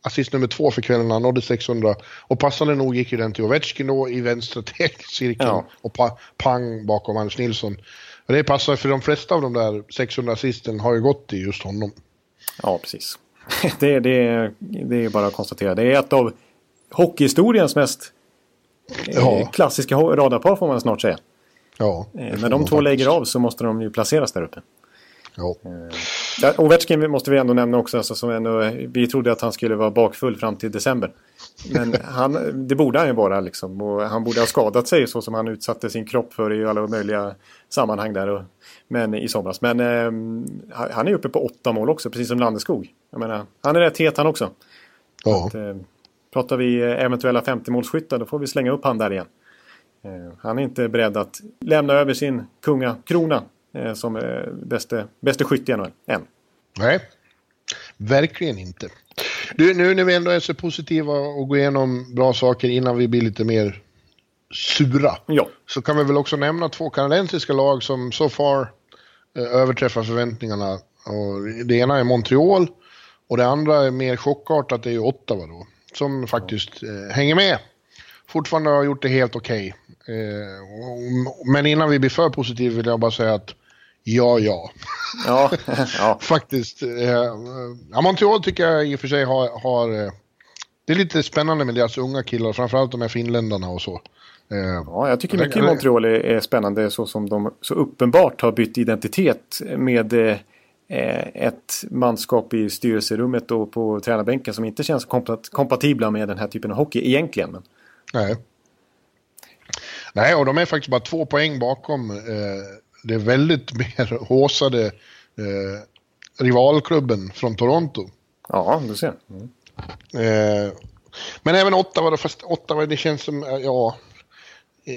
assist nummer två för kvällen, han nådde 600. Och passande nog gick ju den till Ovechkin då i vänstra cirkeln Ja. och pa, pang bakom Anders Nilsson. Och det passar för de flesta av de där 600 assisten har ju gått till just honom. Ja, precis. Det, det, det är bara att konstatera. Det är ett av hockeyhistoriens mest eh, Ja. klassiska radarpar får man snart säga. Ja, Eh, När de två lägger av så måste de ju placeras där uppe. Ja. Ja, Ovechkin måste vi ändå nämna också. Alltså, som ändå, vi trodde att han skulle vara bakfull fram till december. Men han, det borde han ju vara. Liksom. Och han borde ha skadat sig så som han utsatte sin kropp för i alla möjliga sammanhang där. Och, men i somras. Men eh, han är uppe på åtta mål också, precis som Landeskog. Jag menar, han är rätt het han också. ja. Att, eh, pratar vi eh, eventuella 50-målsskyttar då får vi slänga upp han där igen. Eh, han är inte beredd att lämna över sin kungakrona som eh, bäste, bäste skytt i NHL än. Nej, verkligen inte. Du, nu när vi ändå är så positiva och går igenom bra saker innan vi blir lite mer sura. Ja, Så kan vi väl också nämna två kanadensiska lag som så far eh, överträffar förväntningarna. Och det ena är Montreal och det andra är mer chockartat, det är ju Ottawa då. Som faktiskt eh, hänger med. Fortfarande har gjort det helt okej. Eh, och- men innan vi blir för positiva vill jag bara säga att ja, ja. ja, ja. Faktiskt. Eh, Montreal tycker jag i och för sig har... har eh, det är lite spännande med deras unga killar, framförallt de här finländarna och så. Eh, ja jag tycker mycket i Montreal är, är spännande så som de så uppenbart har bytt identitet med eh, ett manskap i styrelserummet och på tränarbänken som inte känns kompat- kompatibla med den här typen av hockey egentligen. Men, nej. Nej, och de är faktiskt bara två poäng bakom eh, det väldigt mer håsade eh, rivalklubben från Toronto. ja, du ser. Mm. Eh, men även Ottawa, då, fast Ottawa det känns som, eh, ja... eh,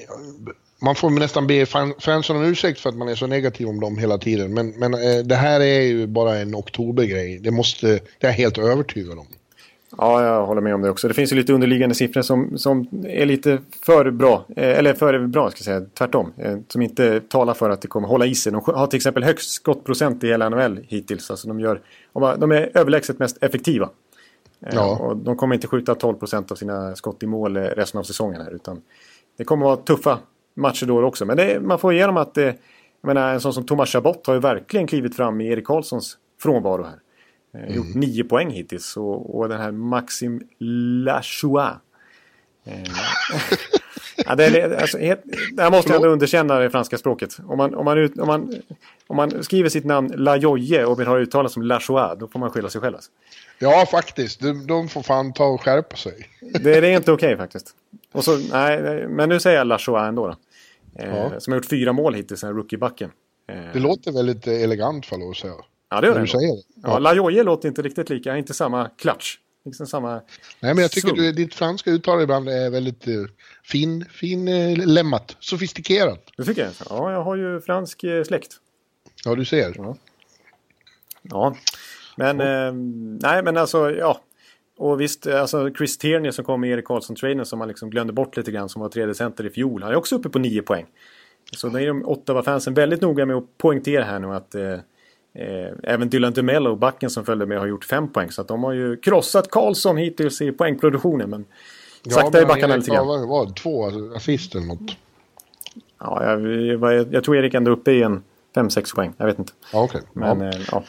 Man får nästan be fan, fansen om ursäkt för att man är så negativ om dem hela tiden. Men, men eh, det här är ju bara en oktobergrej. Det måste, det är jag helt övertygad om. Ja, jag håller med om det också. Det finns ju lite underliggande siffror som, som är lite för bra. Eh, eller för bra, ska jag säga. Tvärtom. Eh, som inte talar för att det kommer hålla i sig. De har till exempel högst skottprocent i hela NHL hittills. Alltså de, gör, de är överlägset mest effektiva. Eh, Ja. Och de kommer inte skjuta 12 procent av sina skott i mål resten av säsongen. Här, utan det kommer vara tuffa matcher då också. Men det, man får igenom att jag menar, en sån som Thomas Chabot har ju verkligen klivit fram i Erik Karlssons frånvaro här. Eh, Gjort nio poäng hittills. Och, och den här Maxim Lachois. Eh, ja, det, är, alltså, helt, där måste jag ändå underkänna det franska språket. Om man, om man, ut, om man, om man skriver sitt namn Lajoye och vill ha det uttalat som Lachois, då får man skylla sig själv. Alltså. Ja, faktiskt. De, de får fan ta och skärpa sig. Det, det är inte okej faktiskt. Och så, nej, men nu säger jag Lachois ändå. Då. Eh, Ja. Som har gjort fyra mål hittills, den här rookiebacken. Eh, Det låter väldigt elegant, får jag säga. Ja, det gör det. säger det. Ja, Lajoye låter inte riktigt lika, inte samma klatsch. Liksom samma... Nej, men jag tycker du, ditt franska uttal ibland är väldigt eh, fin, fin eh, lämmat. Sofistikerat. Du tycker jag? Ja, jag har ju fransk eh, släkt. Ja, du ser. Ja, men eh, nej men alltså ja. Och visst, alltså Chris Tierney som kom med Erik Karlsson-traden som man liksom glömde bort lite grann som var tredje center i fjol. Han är också uppe på nio poäng. Så där är de Ottawa-fansen väldigt noga med att poängtera här nu att eh, eh, även Dylan DeMello, backen som följde med, har gjort fem poäng. Så att de har ju krossat Karlsson hittills i poängproduktionen. Men sakta men i backarna lite grann. Vad, vad, två assist eller något? Ja, jag, jag, jag tror Erik ändå uppe i en 5-6 poäng. Jag vet inte. Ja, okej. Men Ja. eh, ja.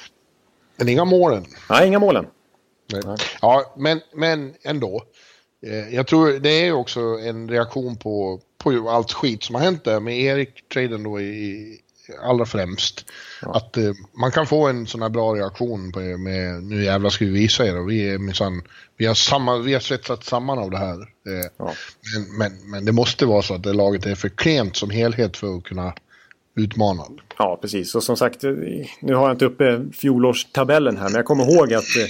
Men inga målen. Nej, inga målen. Nej. Nej. Ja, men, men ändå. Eh, Jag tror det är också en reaktion på, på allt skit som har hänt där med Erik-traden då i allra främst. Att eh, man kan få en sån här bra reaktion på, med nu jävlar ska vi visa er och vi är minsann, vi har, samma, vi har svetsat samman av det här. Eh, Ja. men, men, men det måste vara så att det laget är för klent som helhet för att kunna utmana. Ja, precis. Och som sagt, eh, nu har jag inte uppe fjolårstabellen här, men jag kommer ihåg att eh,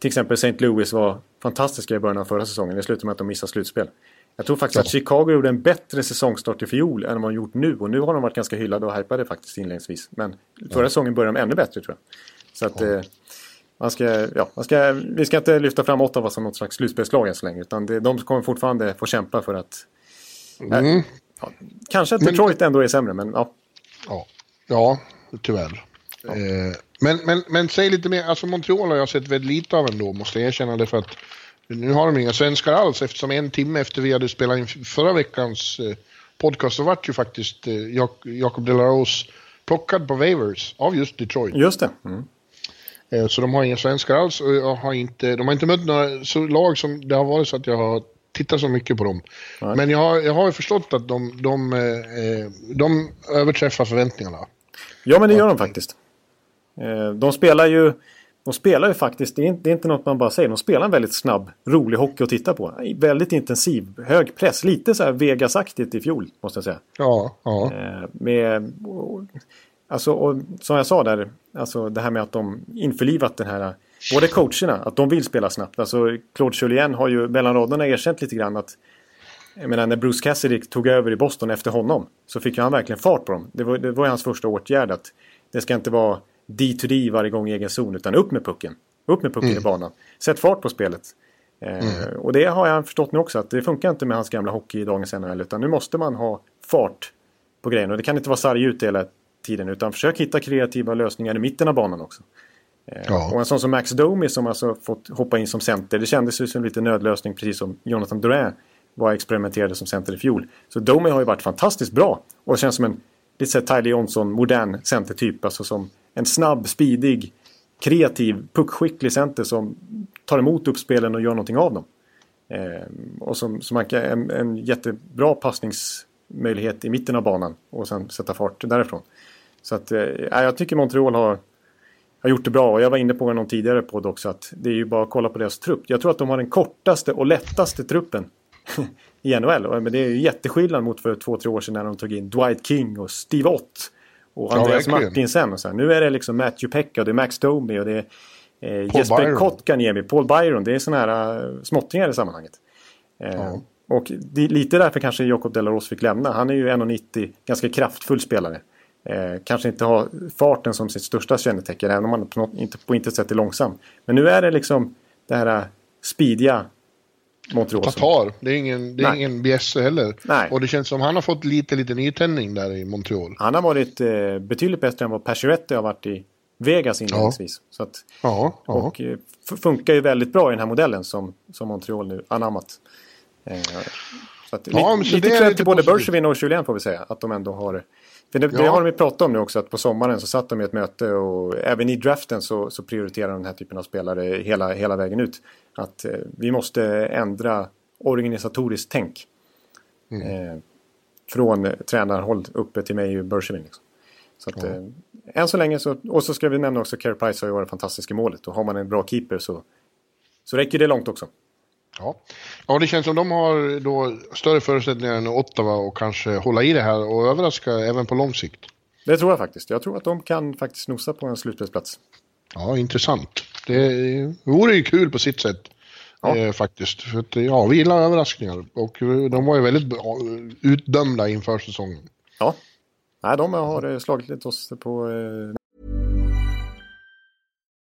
till exempel St. Louis var fantastiska i början av förra säsongen. Det slutade med att de missade slutspel. Jag tror faktiskt Ja. att Chicago gjorde en bättre säsongstart i fjol än vad de gjort nu. Och nu har de varit ganska hyllade och hypade faktiskt inledningsvis. Men förra säsongen började de ännu bättre tror jag. Så att eh, man ska, ja, man ska, vi ska inte lyfta fram Ottawa som något slags slutspelslag än så länge. Utan det, de kommer fortfarande få kämpa för att... Mm. Ja, kanske att Men- Detroit ändå är sämre, men ja. Ja. ja, tyvärr. Ja. Eh, men, men, men säg lite mer, alltså Montreal har jag sett väldigt lite av ändå, måste jag erkänna det för att nu har de inga svenskar alls eftersom en timme efter vi hade spelat in förra veckans eh, podcast så vart ju faktiskt eh, Jacob Delarose plockad på waivers av just Detroit. Just det. Mm. Eh, så de har inga svenskar alls och jag har inte, de har inte mött några så lag som det har varit så att jag har tittat så mycket på dem. Nej. Men jag har, jag har förstått att de, de, de överträffar förväntningarna. Ja men det gör de faktiskt. De spelar ju de spelar ju faktiskt, det är, inte, det är inte något man bara säger, de spelar en väldigt snabb, rolig hockey att titta på. Väldigt intensiv, hög press, lite så här Vegas-aktigt i fjol måste jag säga. Ja, ja. med, alltså, och, som jag sa där, alltså det här med att de införlivat den här, både coacherna, att de vill spela snabbt. Alltså Claude Julien har ju mellan raderna erkänt lite grann att jag menar när Bruce Cassidy tog över i Boston efter honom så fick han verkligen fart på dem. Det var, det var hans första åtgärd att det ska inte vara D2D varje gång i egen zon utan upp med pucken. Upp med pucken mm. i banan. Sätt fart på spelet. Eh, mm. Och det har jag förstått nu också att det funkar inte med hans gamla hockey i dagens NHL utan nu måste man ha fart på grejen. Och det kan inte vara sarg ut hela tiden utan försök hitta kreativa lösningar i mitten av banan också. Eh, ja. Och en sån som Max Domi som alltså fått hoppa in som center. Det kändes ju som lite nödlösning precis som Jonathan Drouin var experimenterade som center i fjol. Så Domi har ju varit fantastiskt bra. Och känns som en lite såhär Tyler Johnson, modern centertyp. Alltså som en snabb, speedig, kreativ, puckskicklig center som tar emot uppspelen och gör någonting av dem. Eh, och som, som kan, en, en jättebra passningsmöjlighet i mitten av banan och sen sätta fart därifrån. Så att, eh, jag tycker Montreal har, har gjort det bra och jag var inne på någon tidigare podd också att det är ju bara att kolla på deras trupp. Jag tror att de har den kortaste och lättaste truppen i NHL. Men det är ju jätteskillnad mot för två, tre år sedan när de tog in Dwight King och Steve Ott. Och Andreas ja, Martinsen. Och så här. Nu är det liksom Matthew Pekka och det är Max Domi och det är eh, Jesper Kotkaniemi, Paul Byron. Det är sådana här uh, småttingar i sammanhanget. Eh, ja. Och det, lite därför kanske Jakob Delaros fick lämna. Han är ju 1,90, ganska kraftfull spelare. Eh, kanske inte har farten som sitt största kännetecken, även om han på, något, inte, på intet sätt är långsam. Men nu är det liksom det här uh, speediga Montreal. Tatar, det är ingen, det är ingen bjässe heller. Nej. Och det känns som han har fått lite, lite nytändning där i Montreal. Han har varit eh, betydligt bättre än vad Pacioretty har varit i Vegas inledningsvis. Ja. Så att, ja, ja. Och eh, funkar ju väldigt bra i den här modellen som, som Montreal nu anammat. Eh, så att, ja, li, lite cred till både Bergevin och Julien får vi säga. Att de ändå har... Det, det har de ju pratat om nu också att på sommaren så satt de i ett möte och även i draften så, så prioriterar de den här typen av spelare hela, hela vägen ut. Att eh, vi måste ändra organisatoriskt tänk. Mm. Eh, från tränarhåll uppe till mig och Bergevin. Liksom. Så att, mm. eh, än så länge så, och så ska vi nämna också Care Price har ju varit fantastisk i målet. Och har man en bra keeper så, så räcker det långt också. Ja. ja, det känns som de har då större förutsättningar än Ottawa och kanske hålla i det här och överraska även på lång sikt. Det tror jag faktiskt. Jag tror att de kan faktiskt nosa på en slutspelsplats. Ja, intressant. Det vore ju kul på sitt sätt. Ja. Eh, faktiskt. För att, ja, vi gillar överraskningar. Och de var ju väldigt bra, utdömda inför säsongen. Ja. Nej, de har slagit lite oss på...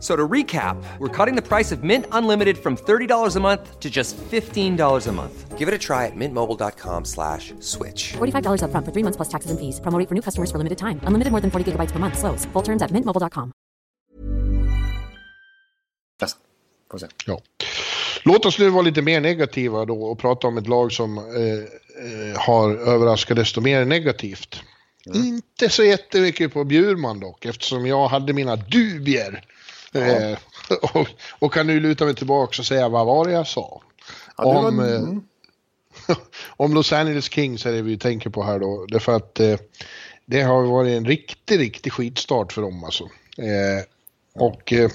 So to recap, we're cutting the price of Mint Unlimited from $30 a month to just $15 a month. Give it a try at mintmobile.com slash switch. $45 up front for three months plus taxes and fees. Promoting for new customers for limited time. Unlimited more than 40 gigabytes per month. Slows. Full terms at mintmobile.com. Ja. Låt oss nu vara lite mer negativa då och prata om ett lag som eh, eh, har överraskat desto mer negativt. Mm. Inte så jättemycket på Bjurman dock, eftersom jag hade mina dubier Ja. Eh, och, och, kan nu luta mig tillbaka och säga vad var det jag sa? Ja, om, var... eh, om Los Angeles Kings är det vi tänker på här då. Därför att eh, det har varit en riktig, riktig skitstart för dem alltså. Eh, och eh,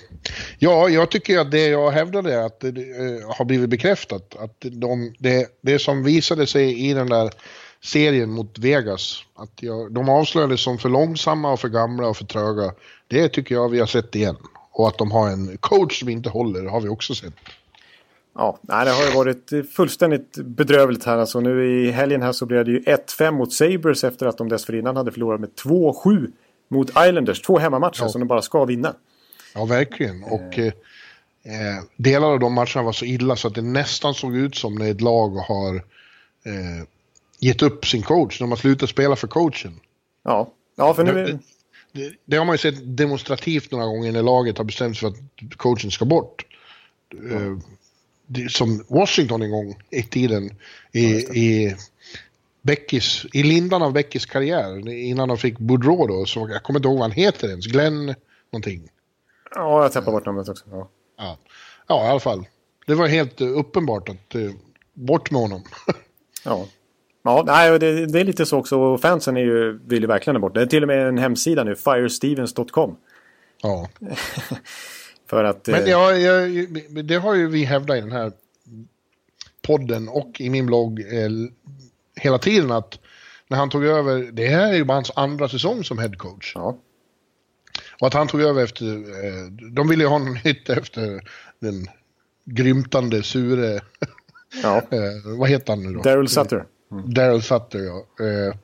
ja, jag tycker att det jag hävdade att det har blivit bekräftat. Att de, det, det som visade sig i den där serien mot Vegas, att jag, de avslöjades som för långsamma och för gamla och för tröga. Det tycker jag vi har sett igen. Och att de har en coach som inte håller har vi också sett. Ja, nej, det har ju varit fullständigt bedrövligt här. Alltså, nu i helgen här så blev det ju 1-5 mot Sabres efter att de dessförinnan hade förlorat med 2-7 mot Islanders. Två hemmamatcher Ja. som de bara ska vinna. Ja, verkligen. Och eh, eh, delar av de matcherna var så illa så att det nästan såg ut som när ett lag har eh, gett upp sin coach. De har slutat spela för coachen. Ja, ja för nu... Det, har man ju sett demonstrativt några gånger när laget har bestämt sig för att coachen ska bort. Det, som Washington en gång i tiden i, i Beckis, i lindan av Beckis karriär, innan de fick Boudreau då, så jag kommer inte ihåg vad han heter ens, Glenn någonting. ja, jag tappar bort namnet också. Ja. Ja, ja i alla fall. Det var helt uppenbart att eh, bort med honom. Ja, ja nej, det, det är lite så också. Och fansen är ju, vill ju verkligen ha bort det. är till och med en hemsida nu, firestevens.com. ja. För att... Men eh, jag, jag, det har ju vi hävdat i den här podden och i min blogg eh, hela tiden att när han tog över, det här är ju bara hans andra säsong som headcoach. Ja, Och att han tog över efter, eh, de ville ju ha någon nytt efter den grymtande, sure, ja. eh, vad heter han nu då? Daryl Sutter. Daryl Sutter, ja. Eh,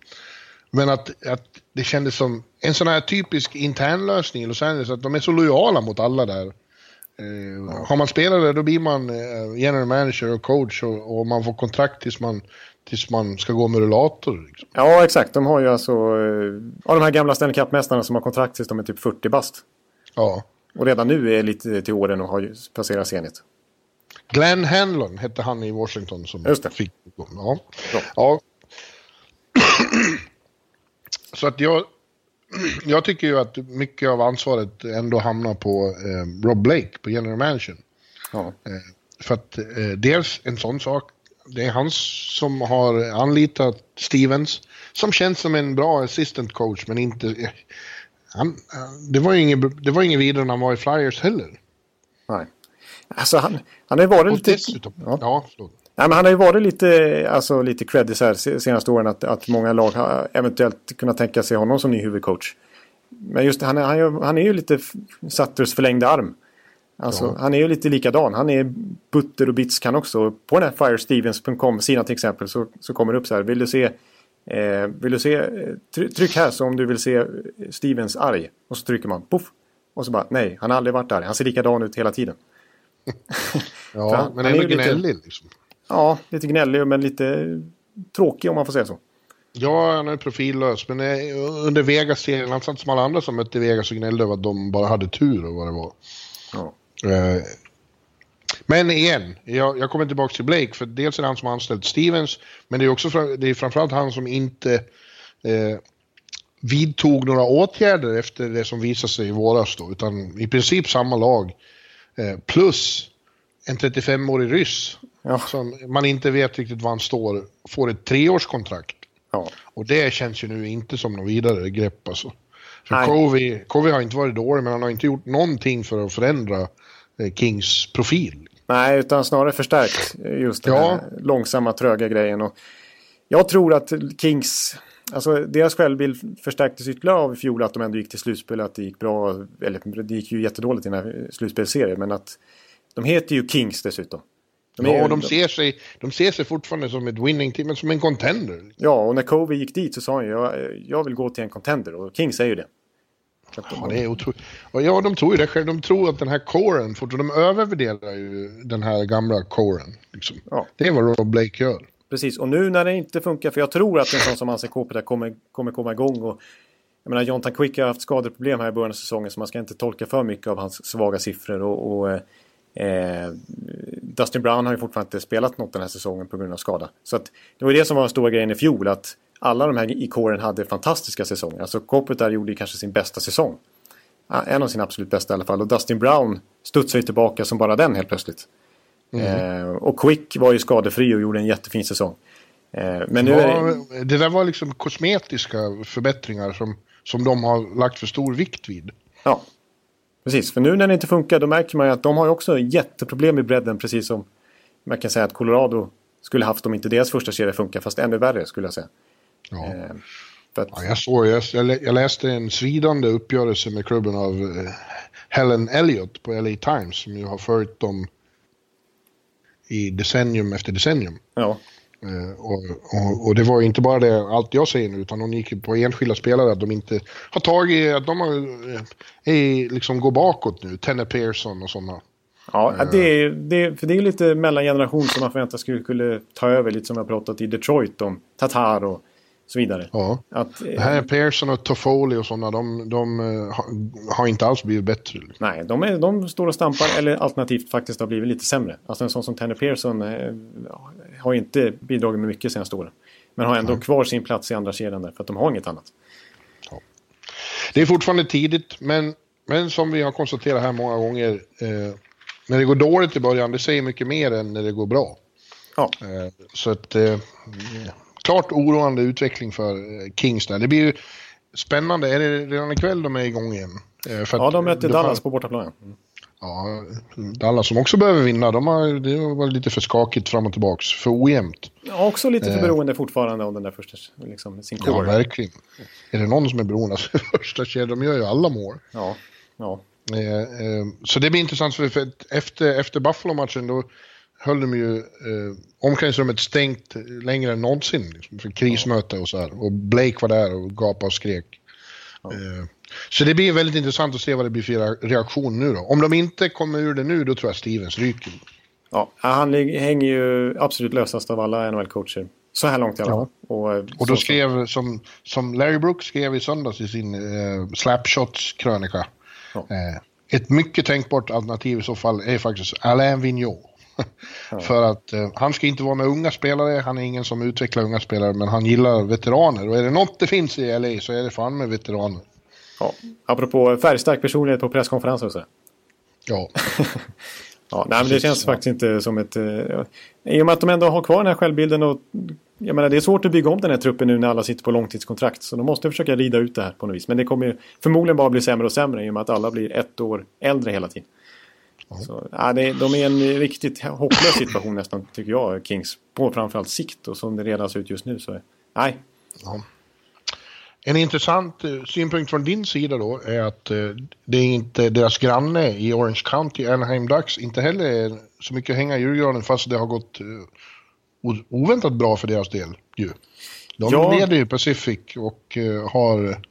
men att, att det kändes som en sån här typisk internlösning i Los Angeles, att de är så lojala mot alla där. Eh, Har man spelare då blir man eh, general manager och coach och, och man får kontrakt tills man, tills man ska gå med rullator. Liksom. Ja, exakt. De har ju alltså... eh, Ja, de här gamla Stanley Cup-mästarna som har kontrakt tills de är typ 40 bast. Ja. Och redan nu är lite till åren och har passerat Zenit. Glenn Hanlon hette han i Washington som Just det. fick ja. Bra. ja. Så att jag, jag tycker ju att mycket av ansvaret ändå hamnar på eh, Rob Blake, på general manager. Ja. Eh, för att eh, dels en sån sak, det är han som har anlitat Stevens, som känns som en bra assistant coach, men inte... eh, Han, eh, det var ju inget vidare när han var i Flyers heller. Nej. Alltså han, han har ju varit Och lite... dessutom, Ja. ja, förlåt. Nej, men han har ju varit lite, alltså, lite creddig så här senaste åren att, att många lag har eventuellt kunnat tänka sig honom som ny huvudcoach. Men just han, är- han, är- han är ju lite Sutters förlängda arm. Alltså, Ja. Han är ju lite likadan. Han är butter och bits kan också. På den här firestevens.com-sidan till exempel så, så kommer det upp så här. Vill du se, eh, vill du se eh, try- tryck här så om du vill se Stevens arg. Och så trycker man poff. Och så bara nej, han har aldrig varit arg. Han ser likadan ut hela tiden. Ja, men ändå ju lite- gnällig liksom. Ja, lite gnällig men lite tråkig om man får säga så. Ja, han är profillös, men eh, under Vegas-serien, han satt som alla andra som mötte Vegas och gnällde över att de bara hade tur och vad det var. Ja. Eh, Men igen, jag, jag kommer tillbaka till Blake, för dels är det han som har anställt Stevens, men det är också det är framförallt han som inte eh, vidtog några åtgärder efter det som visade sig i våras då, utan i princip samma lag. Eh, plus en 35-årig ryss Ja. som man inte vet riktigt var han står, får ett treårskontrakt. Ja. Och det känns ju nu inte som något vidare grepp alltså. Covey, Covey har inte varit dålig, men han har inte gjort någonting för att förändra eh, Kings profil. Nej, utan snarare förstärkt just den Ja. långsamma, tröga grejen. Och jag tror att Kings, alltså deras självbild förstärktes ytterligare av i fjol att de ändå gick till slutspel, att det gick bra, eller det gick ju jättedåligt i den här slutspelserien, men att de heter ju Kings dessutom. De Ja, de ser, sig, de ser sig fortfarande som ett winning team, men som en contender. Ja, och när Kobe gick dit så sa han ju jag, jag vill gå till en contender och Kings är ju det. De- Ja, det är otroligt. Och ja, de tror ju det själv. De tror att den här coren, de övervärderar ju den här gamla coren. Liksom. Ja. Det är vad Rob Blake gör. Precis, och nu när det inte funkar, för jag tror att en sån som Anse Kopita kommer, kommer komma igång. Och, jag menar, Jonathan Quick har haft skadeproblem här i början av säsongen så man ska inte tolka för mycket av hans svaga siffror. Och, och eh, Dustin Brown har ju fortfarande inte spelat något den här säsongen på grund av skada. Så att, det var ju det som var den stora grejen i fjol, att alla de här i kåren hade fantastiska säsonger. Alltså Kopitar gjorde ju kanske sin bästa säsong. En av sina absolut bästa i alla fall. Och Dustin Brown studsade ju tillbaka som bara den helt plötsligt. Eh, och Quick var ju skadefri och gjorde en jättefin säsong. Eh, men nu är det... Ja, där var liksom kosmetiska förbättringar som, som de har lagt för stor vikt vid. Ja, precis. För nu när det inte funkar då märker man ju att de har också jätteproblem i bredden. Precis som man kan säga att Colorado skulle haft om inte deras första serie funkar. Fast ännu värre skulle jag säga. Ja. Eh, att, Ja, jag, såg, jag, jag lä- jag läste en svidande uppgörelse med klubben av eh, Helen Elliott på LA Times som ju har följt dem i decennium efter decennium. ja, Eh, och, och, och, det var inte bara det, allt jag säger nu, utan de gick på enskilda spelare, att de inte har tagit, att de har, eh, är, liksom går bakåt nu. Tenne Pearson och sådana. Ja, det är, det, för det är lite mellangeneration som man förväntar sig skulle ta över, lite som har pratat i Detroit om Tatar och så vidare. Ja. Att, det här är Pearson och Toffoli och sådana, de, de har inte alls blivit bättre. Nej, de, är, de står och stampar eller alternativt faktiskt har blivit lite sämre. Alltså en sån som Tanner Pearson eh, har inte bidragit med mycket senaste åren. Men har ändå Nej. kvar sin plats i andra kedjan där för att de har inget annat. Ja. Det är fortfarande tidigt, men, men som vi har konstaterat här många gånger. Eh, när det går dåligt i början, det säger mycket mer än när det går bra. Ja. Eh, så att... Eh, klart oroande utveckling för eh, Kings där. Det blir ju spännande. Är det redan ikväll de är igång igen? Eh, för ja, de möter Dallas har... på bortaplan. Mm. Ja, Dallas som också behöver vinna. De har, det varit lite för skakigt fram och tillbaks. För ojämnt. Ja, också lite för eh. beroende fortfarande av den där första, liksom, sin core. Ja, verkligen. Är det någon som är beroende av första kedjan, de gör ju alla mål. Ja, ja. Eh, eh, så det blir intressant, för, för efter, efter Buffalo-matchen då höll de ju eh, omklädningsrummet stängt längre än någonsin. Liksom, för krismöte och så här. Och Blake var där och gapade och skrek. Ja. Eh, så det blir väldigt intressant att se vad det blir för reaktion nu då. Om de inte kommer ur det nu, då tror jag Stevens ryker. Ja, han hänger ju absolut lösast av alla NHL-coacher. Så här långt i alla fall. Ja. Och, eh, och då skrev, som, som Larry Brooks skrev i söndags i sin eh, Slapshots-krönika. Ja. Eh, ett mycket tänkbart alternativ i så fall är faktiskt Alain Vigneault. För att eh, han ska inte vara med unga spelare, han är ingen som utvecklar unga spelare, men han gillar veteraner. Och är det något det finns i LA så är det fan med veteraner. Ja, apropå färgstark personlighet på presskonferenser och så. Ja. ja, nej, men det känns faktiskt inte som ett... Uh, I och med att de ändå har kvar den här självbilden och... Jag menar, det är svårt att bygga om den här truppen nu när alla sitter på långtidskontrakt. Så de måste försöka rida ut det här på något vis. Men det kommer ju förmodligen bara bli sämre och sämre i och med att alla blir ett år äldre hela tiden. Så, ja, det, de är i en riktigt hopplös situation nästan, tycker jag, Kings. På framförallt sikt och som det redan ser ut just nu. Så, nej. Ja. En intressant eh, synpunkt från din sida då är att eh, det är inte deras granne i Orange County, Anaheim Ducks, inte heller är så mycket hänga i julgranen fast det har gått eh, oväntat bra för deras del ju. De ja. leder ju Pacific och har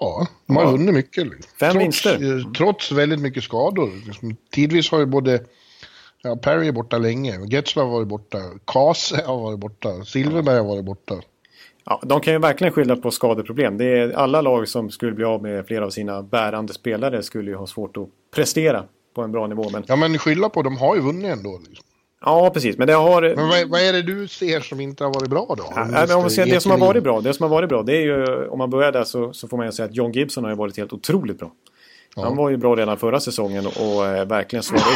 Ja, de har ja. vunnit mycket. Fem trots, vinster. Eh, trots väldigt mycket skador. Liksom, tidvis har ju både ja, Perry är borta länge, Getzlav har varit borta, Kase har varit borta, Silverberg har varit borta. Ja, de kan ju verkligen skylla på skadeproblem. Det är alla lag som skulle bli av med flera av sina bärande spelare skulle ju ha svårt att prestera på en bra nivå. Men... Ja, men skylla på, de har ju vunnit ändå. Liksom. Ja, precis. Men det har... Men vad, vad, är det du ser som inte har varit bra då? Ja, men om man ser det som har varit bra. Det som har varit bra, det är ju... Om man börjar där så, så får man ju säga att John Gibson har ju varit helt otroligt bra. Ja. Han var ju bra redan förra säsongen och eh, verkligen svarade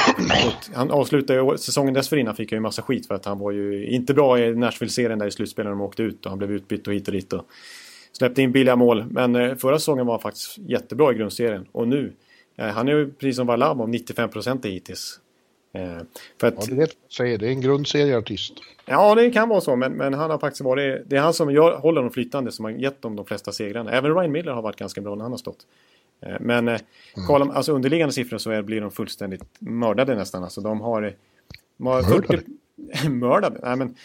upp. han avslutade ju säsongen dessförinnan fick han ju massa skit för att han var ju inte bra i Nashville-serien där i slutspelet när de åkte ut och han blev utbytt och hit och dit och släppte in billiga mål. Men eh, förra säsongen var han faktiskt jättebra i grundserien och nu eh, han är ju precis som Varlam om 95 procent hittills. Eh, för att, ja, det säger. Det är en grundserieartist. Ja, det kan vara så. Men, men han har faktiskt varit... Det är han som gör, håller dem flytande som har gett dem de flesta segrarna. Även Ryan Miller har varit ganska bra när han har stått. Eh, men eh, mm. kollar alltså underliggande siffror så är, blir de fullständigt mördade nästan. Alltså de har... De har 40, mördade? Nej men...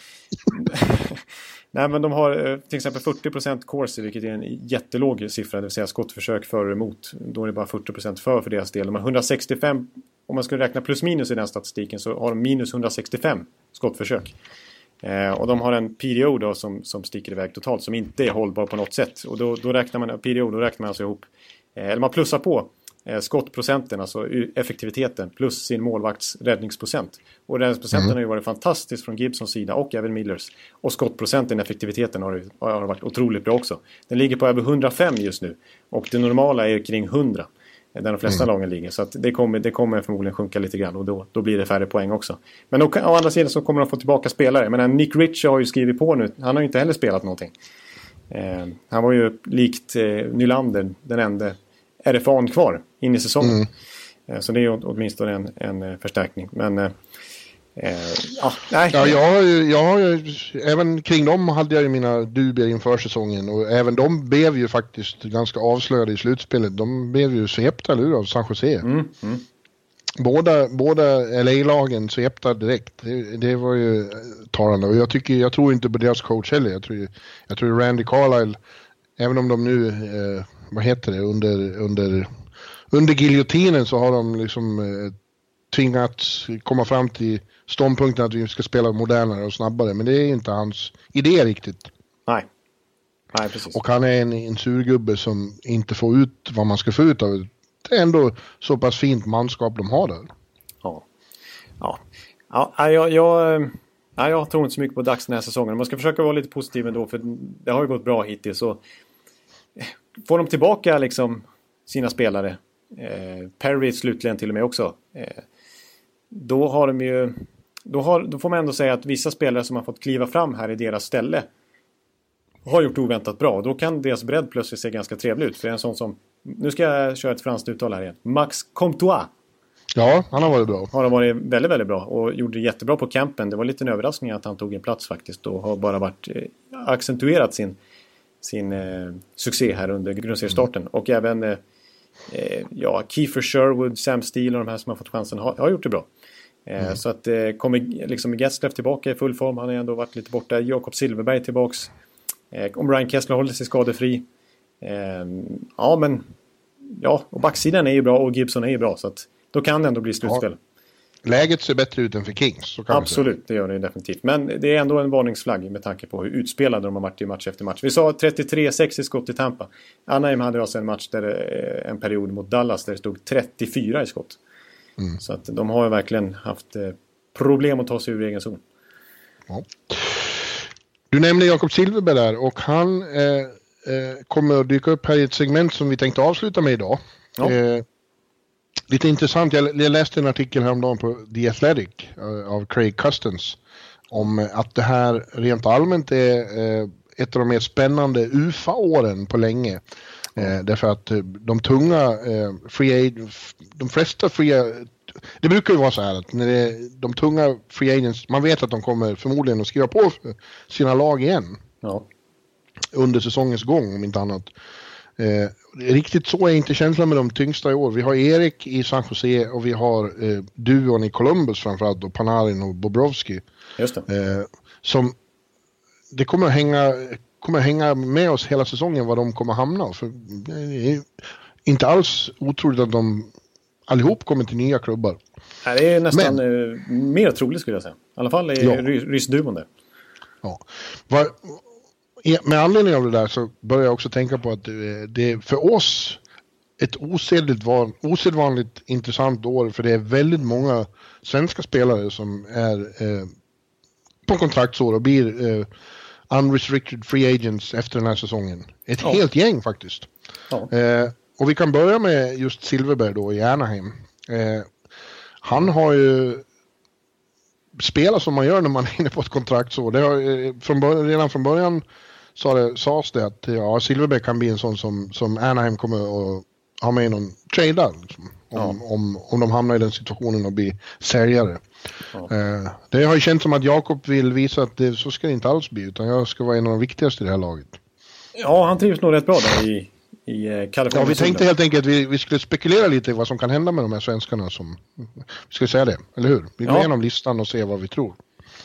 Nej men de har till exempel 40% corsi vilket är en jättelåg siffra. Det vill säga skottförsök för och emot. Då är det bara 40% för för deras del. De har 165 om man skulle räkna plus minus i den statistiken så har de minus 165 skottförsök. Eh, och de har en PDO då som, som sticker iväg totalt som inte är hållbar på något sätt. Och då, då räknar man PDO, då räknar man alltså ihop, eh, eller man plussar på eh, skottprocenten, alltså effektiviteten, plus sin målvakts räddningsprocent. Och räddningsprocenten mm. har ju varit fantastisk från Gibsons sida och även Millers. Och skottprocenten, effektiviteten, har, har varit otroligt bra också. Den ligger på över 105 just nu. Och det normala är kring 100. Där de flesta mm. lagen ligger. Så det, kommer, det kommer förmodligen sjunka lite grann och då, då blir det färre poäng också. Men å, å andra sidan så kommer de få tillbaka spelare. Men Nick Ritchie har ju skrivit på nu. Han har ju inte heller spelat någonting. Eh, han var ju likt eh, Nylander den enda RFA'n kvar in i säsongen. Mm. Eh, så det är åtminstone en, en eh, förstärkning. Men eh, Eh, ja, nej. Ja, jag, jag, även kring dem hade jag ju mina dubier inför säsongen och även de blev ju faktiskt ganska avslöjade i slutspelet. De blev ju svepta, eller hur, av San Jose. Mm, mm. båda, båda LA-lagen svepte direkt. Det, det, var ju talande. Och jag, tycker, jag tror inte på deras coach heller. Jag tror, jag tror Randy Carlisle, även om de nu, eh, vad heter det, under, under, under giljotinen så har de liksom eh, tvingats komma fram till ståndpunkten att vi ska spela modernare och snabbare. Men det är inte hans idé riktigt. Nej. Nej, precis. Och han är en, en surgubbe som inte får ut vad man ska få ut av det. Är ändå så pass fint manskap de har där. Ja. Ja, ja jag, jag, ja, jag tror inte så mycket på Dags den här säsongen. Man ska försöka vara lite positiv ändå för det har ju gått bra hittills. Så får de tillbaka liksom sina spelare, eh, Perry slutligen till och med också, eh, då har de ju då, har, då får man ändå säga att vissa spelare som har fått kliva fram här i deras ställe har gjort oväntat bra. Då kan deras bredd plötsligt se ganska trevlig ut. För det är en sån som, nu ska jag köra ett franskt uttal här igen. Max Comtois. Ja, han har varit bra. Har varit väldigt, väldigt bra och gjorde det jättebra på campen. Det var lite en överraskning att han tog en plats faktiskt och har bara varit eh, accentuerat sin, sin eh, succé här under grundseriestarten. Mm. Och även eh, eh, ja, Kiefer Sherwood, Sam Steele och de här som har fått chansen har, har gjort det bra. Eh, mm. Så att eh, kommer liksom Getzleff tillbaka i full form. Han har ändå varit lite borta. Jakob Silverberg tillbaks. Eh, om Ryan Kessler håller sig skadefri. Ja, men... Ja, och backsidan är ju bra och Gibson är ju bra. Så att då kan det ändå bli slutspel. Ja. Läget ser bättre ut än för Kings. Absolut, det gör det definitivt. Men det är ändå en varningsflagg med tanke på hur utspelade de har varit i match efter match. Vi sa 33-6 i skott i Tampa. Anaheim hade alltså en match där en period mot Dallas där det stod 34 i skott. Mm. Så att de har ju verkligen haft eh, problem att ta sig ur egen zon. Ja. Du nämnde Jakob Silverberg där och han eh, eh, kommer att dyka upp här i ett segment som vi tänkte avsluta med idag. Ja. Eh, lite intressant, jag, jag, läste en artikel häromdagen på The Athletic uh, av Craig Custens om att det här rent allmänt är uh, ett av de mer spännande UFA-åren på länge. Eh, därför att eh, de tunga eh, free agent, de flesta free det brukar ju vara så här att när det är de tunga free agents, man vet att de kommer förmodligen att skriva på sina lag igen. Ja. Under säsongens gång om inte annat. Eh, riktigt så är inte känslan med de tyngsta i år. Vi har Erik i San Jose och vi har eh, duon i Columbus framförallt och Panarin och Bobrovski. Just det. Eh, som det kommer att hänga kommer hänga med oss hela säsongen var de kommer hamna. För det är inte alls otroligt att de allihop kommer till nya klubbar. Det är nästan Men, eh, mer troligt skulle jag säga. I alla fall i ja. ryssduon där. Ja. Var, med anledning av det där så börjar jag också tänka på att det är för oss ett osedvanligt, osedvanligt intressant år för det är väldigt många svenska spelare som är eh, på kontraktsår och blir eh, unrestricted free agents efter den här säsongen. Ett ja. helt gäng faktiskt. Ja. Eh, och vi kan börja med just Silverberg då i Anaheim. Eh, han har ju spelat som man gör när man är inne på ett kontrakt så. Det har, eh, från början, redan från början sa det, sades det att ja, Silverberg kan bli en sån som, som Anaheim kommer att ha med i någon trade liksom, om, ja. om, om de hamnar i den situationen och blir säljare. Ja. Eh, det har ju känts som att Jakob vill visa att det, så ska det inte alls bli, utan jag ska vara en av de viktigaste i det här laget. Ja, han trivs nog rätt bra där i, i eh, Kalifornien. Ja, vi tänkte helt enkelt att vi, vi skulle spekulera lite i vad som kan hända med de här svenskarna som... Vi ska säga det, eller hur? Vi går ja. igenom listan och ser vad vi tror.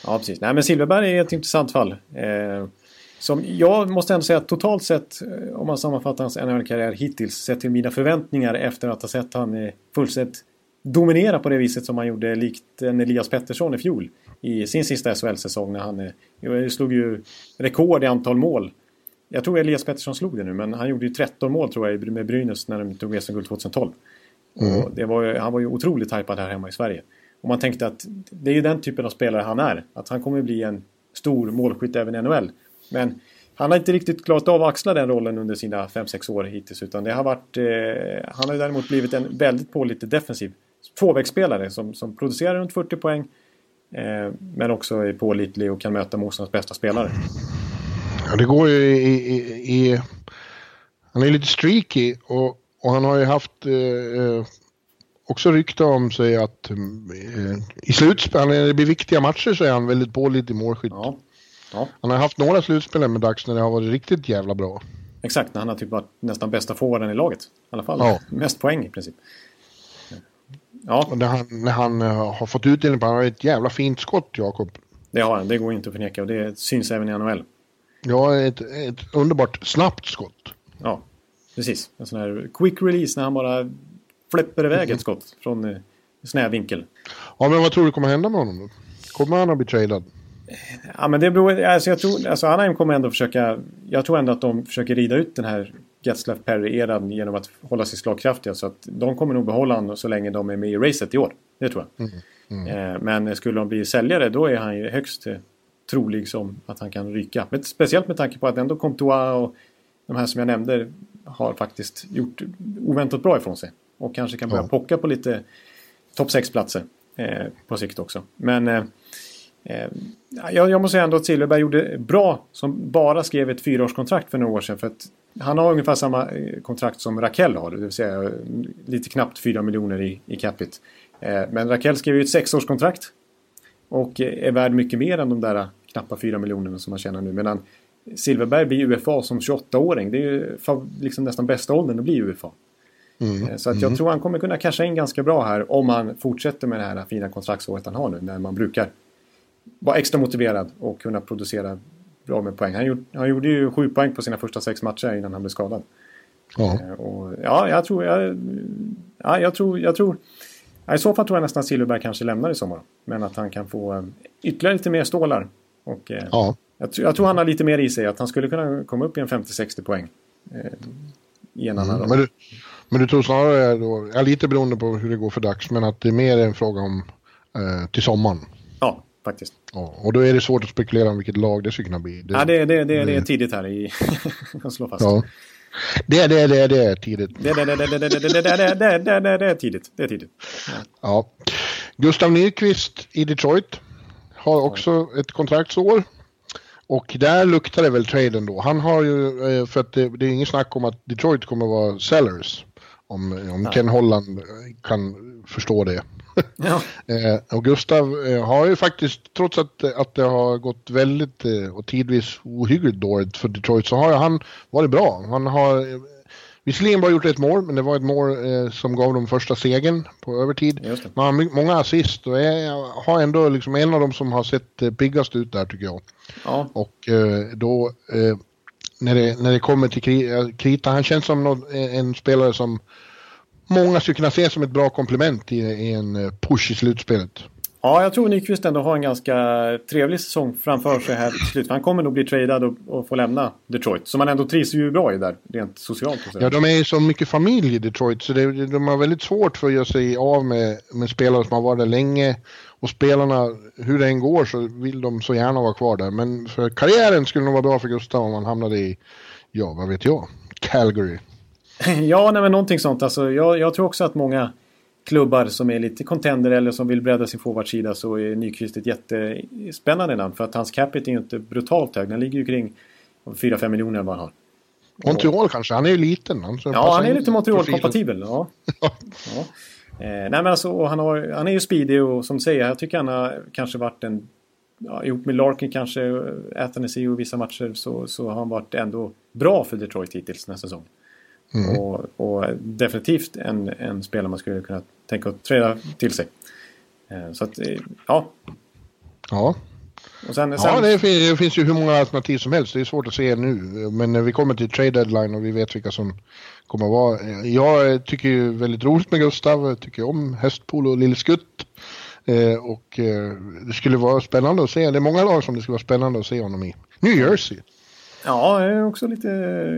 Ja, precis. Nej, men Silverberg är ett intressant fall. Eh, som jag måste ändå säga att totalt sett, eh, om man sammanfattar hans NHL-karriär hittills, sett till mina förväntningar efter att ha sett han fullständigt dominera på det viset som han gjorde likt en Elias Pettersson i fjol. I sin sista SHL-säsong när han eh, slog ju rekord i antal mål. Jag tror Elias Pettersson slog det nu men han gjorde ju 13 mål tror jag med Brynäs när de tog SM-guld 2012. Mm. Var ju, han var ju otroligt hypad här hemma i Sverige. Och man tänkte att det är ju den typen av spelare han är. Att han kommer bli en stor målskytt även i NHL. Men han har inte riktigt klarat av att axla den rollen under sina 5-6 år hittills. Utan det har varit, eh, han har däremot blivit en väldigt pålitlig defensiv tvåvägsspelare som, som producerar runt 40 poäng. Eh, men också är pålitlig och kan möta motståndarens bästa spelare. Ja, det går ju i... i, i han är lite streaky och, och han har ju haft eh, eh också rykte om sig att eh, i slutspel, när det blir viktiga matcher så är han väldigt pålitlig målskytt. Ja. Ja. Han har haft några slutspel med Dags när det har varit riktigt jävla bra. Exakt, när han har typ varit nästan bästa forwarden i laget. I alla fall ja. mest poäng i princip. Ja. Och när han, när han eh, har fått utdelning på, han har ett jävla fint skott, Jakob. Det har han, det går inte att förneka och det syns även i NHL. Ja, ett, ett underbart snabbt skott. Ja, precis. En sån här quick release när han bara fläpper iväg ett skott från eh, snäv vinkel. Ja, men vad tror du kommer hända med honom då? Kommer han att bli tradad? Ja, men det beror... Alltså, jag tror, alltså Anaheim kommer ändå försöka... Jag tror ändå att de försöker rida ut den här Getzlaff Perry-eran genom att hålla sig slagkraftiga. Så att de kommer nog behålla honom så länge de är med i racet i år. Det tror jag. Eh, men skulle de bli säljare då är han ju högst eh, trolig som att han kan ryka. Men speciellt med tanke på att ändå Comtois och de här som jag nämnde har faktiskt gjort oväntat bra ifrån sig. Och kanske kan börja Ja. pocka på lite topp 6-platser eh, på sikt också. Men eh, eh, jag, jag måste säga ändå att Silverberg gjorde bra som bara skrev ett fyraårskontrakt för några år sedan. För att han har ungefär samma eh, kontrakt som Rakell har, det vill säga eh, lite knappt 4 miljoner i, i capita. Eh, men Rakell skrev ju ett sexårskontrakt. Och eh, är värd mycket mer än de där knappa 4 miljonerna som man tjänar nu. Medan Silverberg blir UFA som 28-åring. Det är ju liksom nästan bästa åldern att bli UFA. Eh, Så att jag tror han kommer kunna casha in ganska bra här om han fortsätter med det här fina kontraktsåret han har nu. När man brukar vara extra motiverad och kunna producera bra med poäng. Han gjorde, han gjorde ju sju poäng på sina första sex matcher innan han blev skadad. Ja. Eh, Och, ja, jag tror... Jag, ja, jag tror... Jag tror I så fall tror jag nästan Silverberg kanske lämnar i sommar. Men att han kan få eh, ytterligare lite mer stålar. Och, eh, ja. jag, tror- jag tror han har lite mer i sig. Att han skulle kunna komma upp i en 50-60 poäng. Eh, I en annan roll. Men du, men du tror snarare då, ja, lite beroende på hur det går för dags, men att det är mer en fråga om eh, till sommaren. Ja, faktiskt. Ja, och då är det svårt att spekulera om vilket lag det skulle kunna bli. Det, Ja, det, det, det, det är tidigt här i... att slå fast. ja. det, det, det, det är tidigt. Det, det, det, det, det, det, det, det, det, det, det, det, det är tidigt. Det är tidigt. Ja. Gustav Nyqvist i Detroit har också ett kontraktsår. Och där luktar det väl traden då. Han har ju, eh, för att det, det är ingen snack om att Detroit kommer vara sellers. Om, om Ken Holland eh, kan förstå det. Ja. Eh, och Gustav eh, har ju faktiskt, trots att, att det har gått väldigt eh, och tidvis ohyggligt dåligt för Detroit, så har han varit bra. Han har visserligen bara gjort ett mål, men det var ett mål som gav dem första segern på övertid. Man har många assist och är, har ändå liksom en av dem som har sett eh, piggast ut där tycker jag. Ja. Och då, när, det, när det kommer till kri- krita, han känns som någon, en spelare som många skulle kunna se som ett bra komplement i, i en eh, push i slutspelet. ja, jag tror Nyqvist ändå har en ganska trevlig säsong framför sig här till slut. Han kommer nog bli tradad och, och få lämna Detroit. Som han ändå trivs ju bra i där, rent socialt. Ja, de är ju så mycket familj i Detroit så det, de har väldigt svårt för att göra sig av med, med spelare som har varit där länge. Och spelarna, hur det än går så vill de så gärna vara kvar där. Men för karriären skulle nog vara bra för Gustav om han hamnade i, ja vad vet jag, Calgary. Ja, nej, men någonting sånt. Alltså, jag, jag tror också att många klubbar som är lite contender eller som vill bredda sin forwardsida så är Nyqvist ett jättespännande namn. För att hans capita är ju inte brutalt hög. Den ligger ju kring 4-5 miljoner vad han har. Montreal kanske, han är ju liten. Han, Ja, han är lite. Montreal-kompatibel. Ja. ja. Eh, nej, men alltså, han, har, han är ju speedy och som säger, jag tycker han har kanske varit en... Ja, ihop med Larkin kanske, Athanasi och vissa matcher så, så har han varit ändå bra för Detroit hittills den här säsongen. Och, och definitivt en, en spelare man skulle kunna tänka att träda till sig. Eh, så att, eh, ja. Ja, Och sen, ja sen, det, fin- det finns ju hur många alternativ som helst. Det är svårt att se nu. Men när vi kommer till trade deadline och vi vet vilka som kommer att vara. Jag tycker ju väldigt roligt med Gustav. Jag tycker om hästpolo och lillskutt. Eh, och eh, det skulle vara spännande att se. Det är många lag som det skulle vara spännande att se honom i. New Jersey. Ja, jag är också lite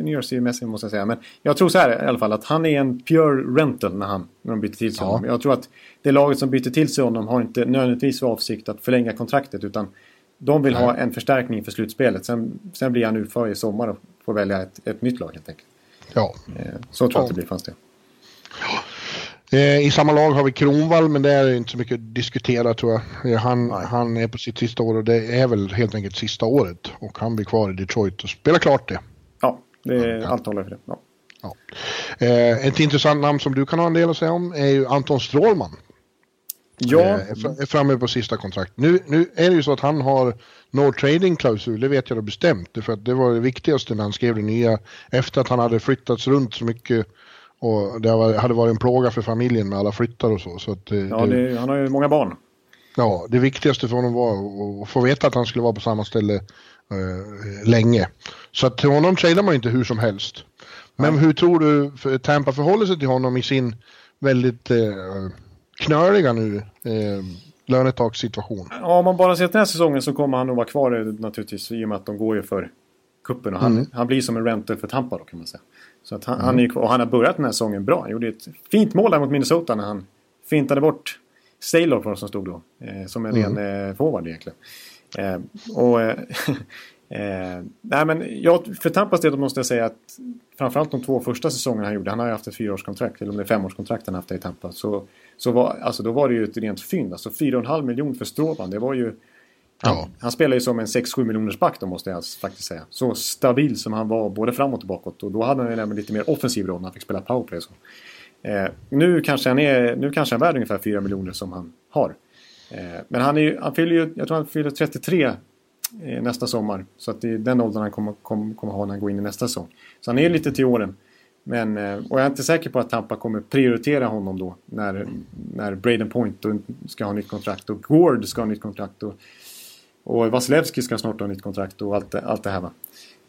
New Jersey-mässig måste jag säga. Men jag tror så här i alla fall att han är en pure rental när, han, när de byter till sig Ja. honom. Jag tror att det laget som byter till sig honom har inte nödvändigtvis för avsikt att förlänga kontraktet utan de vill ha en förstärkning för slutspelet. Sen, sen blir han UFA i sommar och får välja ett, ett nytt lag helt enkelt. Ja. Eh, Så tror jag Ja. att det blir fast det. Eh, I samma lag har vi Kronvall men det är inte så mycket att diskutera tror jag. Han, han är på sitt sista år och det är väl helt enkelt sista året. Och han blir kvar i Detroit och spelar klart det. Ja, det är, allt håller för det. Ja. Ja. Eh, ett intressant namn som du kan ha en del att säga om är ju Anton Strålman. Ja, Eh, är, fra- är framme på sista kontrakt. Nu, nu är det ju så att han har no trading-klausul, det vet jag då bestämt. För att det var det viktigaste när han skrev det nya efter att han hade flyttats runt så mycket Och det hade varit en plåga för familjen med alla flyttar och så. så att, eh, ja, det, han har ju många barn. Ja, det viktigaste för honom var att få veta att han skulle vara på samma ställe eh, länge. Så att till honom tradar man inte hur som helst. Men ja. hur tror du Tampa förhåller sig till honom i sin väldigt eh, knöliga nu eh, lönetakssituation? Ja, om man bara ser den här säsongen så kommer han nog vara kvar naturligtvis i och med att de går ju för kuppen och han, mm. han blir som en renter för Tampa då kan man säga. Så att han, mm. han är kvar, och han har börjat den här säsongen bra. Han gjorde ett fint mål där mot Minnesota när han fintade bort Sailor på som stod då. Eh, som en mm. ren eh, forward egentligen. Eh, och, eh, eh, nej men jag, för Tampas del måste jag säga att framförallt de två första säsongerna han gjorde, han har ju haft ett fyraårskontrakt, eller om det är femårskontrakt han haft i Tampa. Så, så var, alltså, då var det ju ett rent fynd. Alltså 4,5 miljoner för Stråman, det var ju... Ja. Han, spelar ju som en 6-7 miljoners back då måste jag faktiskt säga. Så stabil som han var både framåt och bakåt. Och då hade han ju även lite mer offensiv roll när han fick spela powerplay. Så. Eh, nu, kanske han är, nu kanske han är värd ungefär 4 miljoner som han har. Eh, men han, är ju, han fyller ju, jag tror han fyller 33 eh, nästa sommar. Så att det är den åldern han kommer, kommer, kommer ha när han går in i nästa säsong. Så han är lite till åren. Men, eh, och jag är inte säker på att Tampa kommer prioritera honom då. När, när Braden Point ska ha nytt kontrakt och Gord ska ha nytt kontrakt. Och, och Vasilevski ska snart ha nytt kontrakt och allt, allt det här va.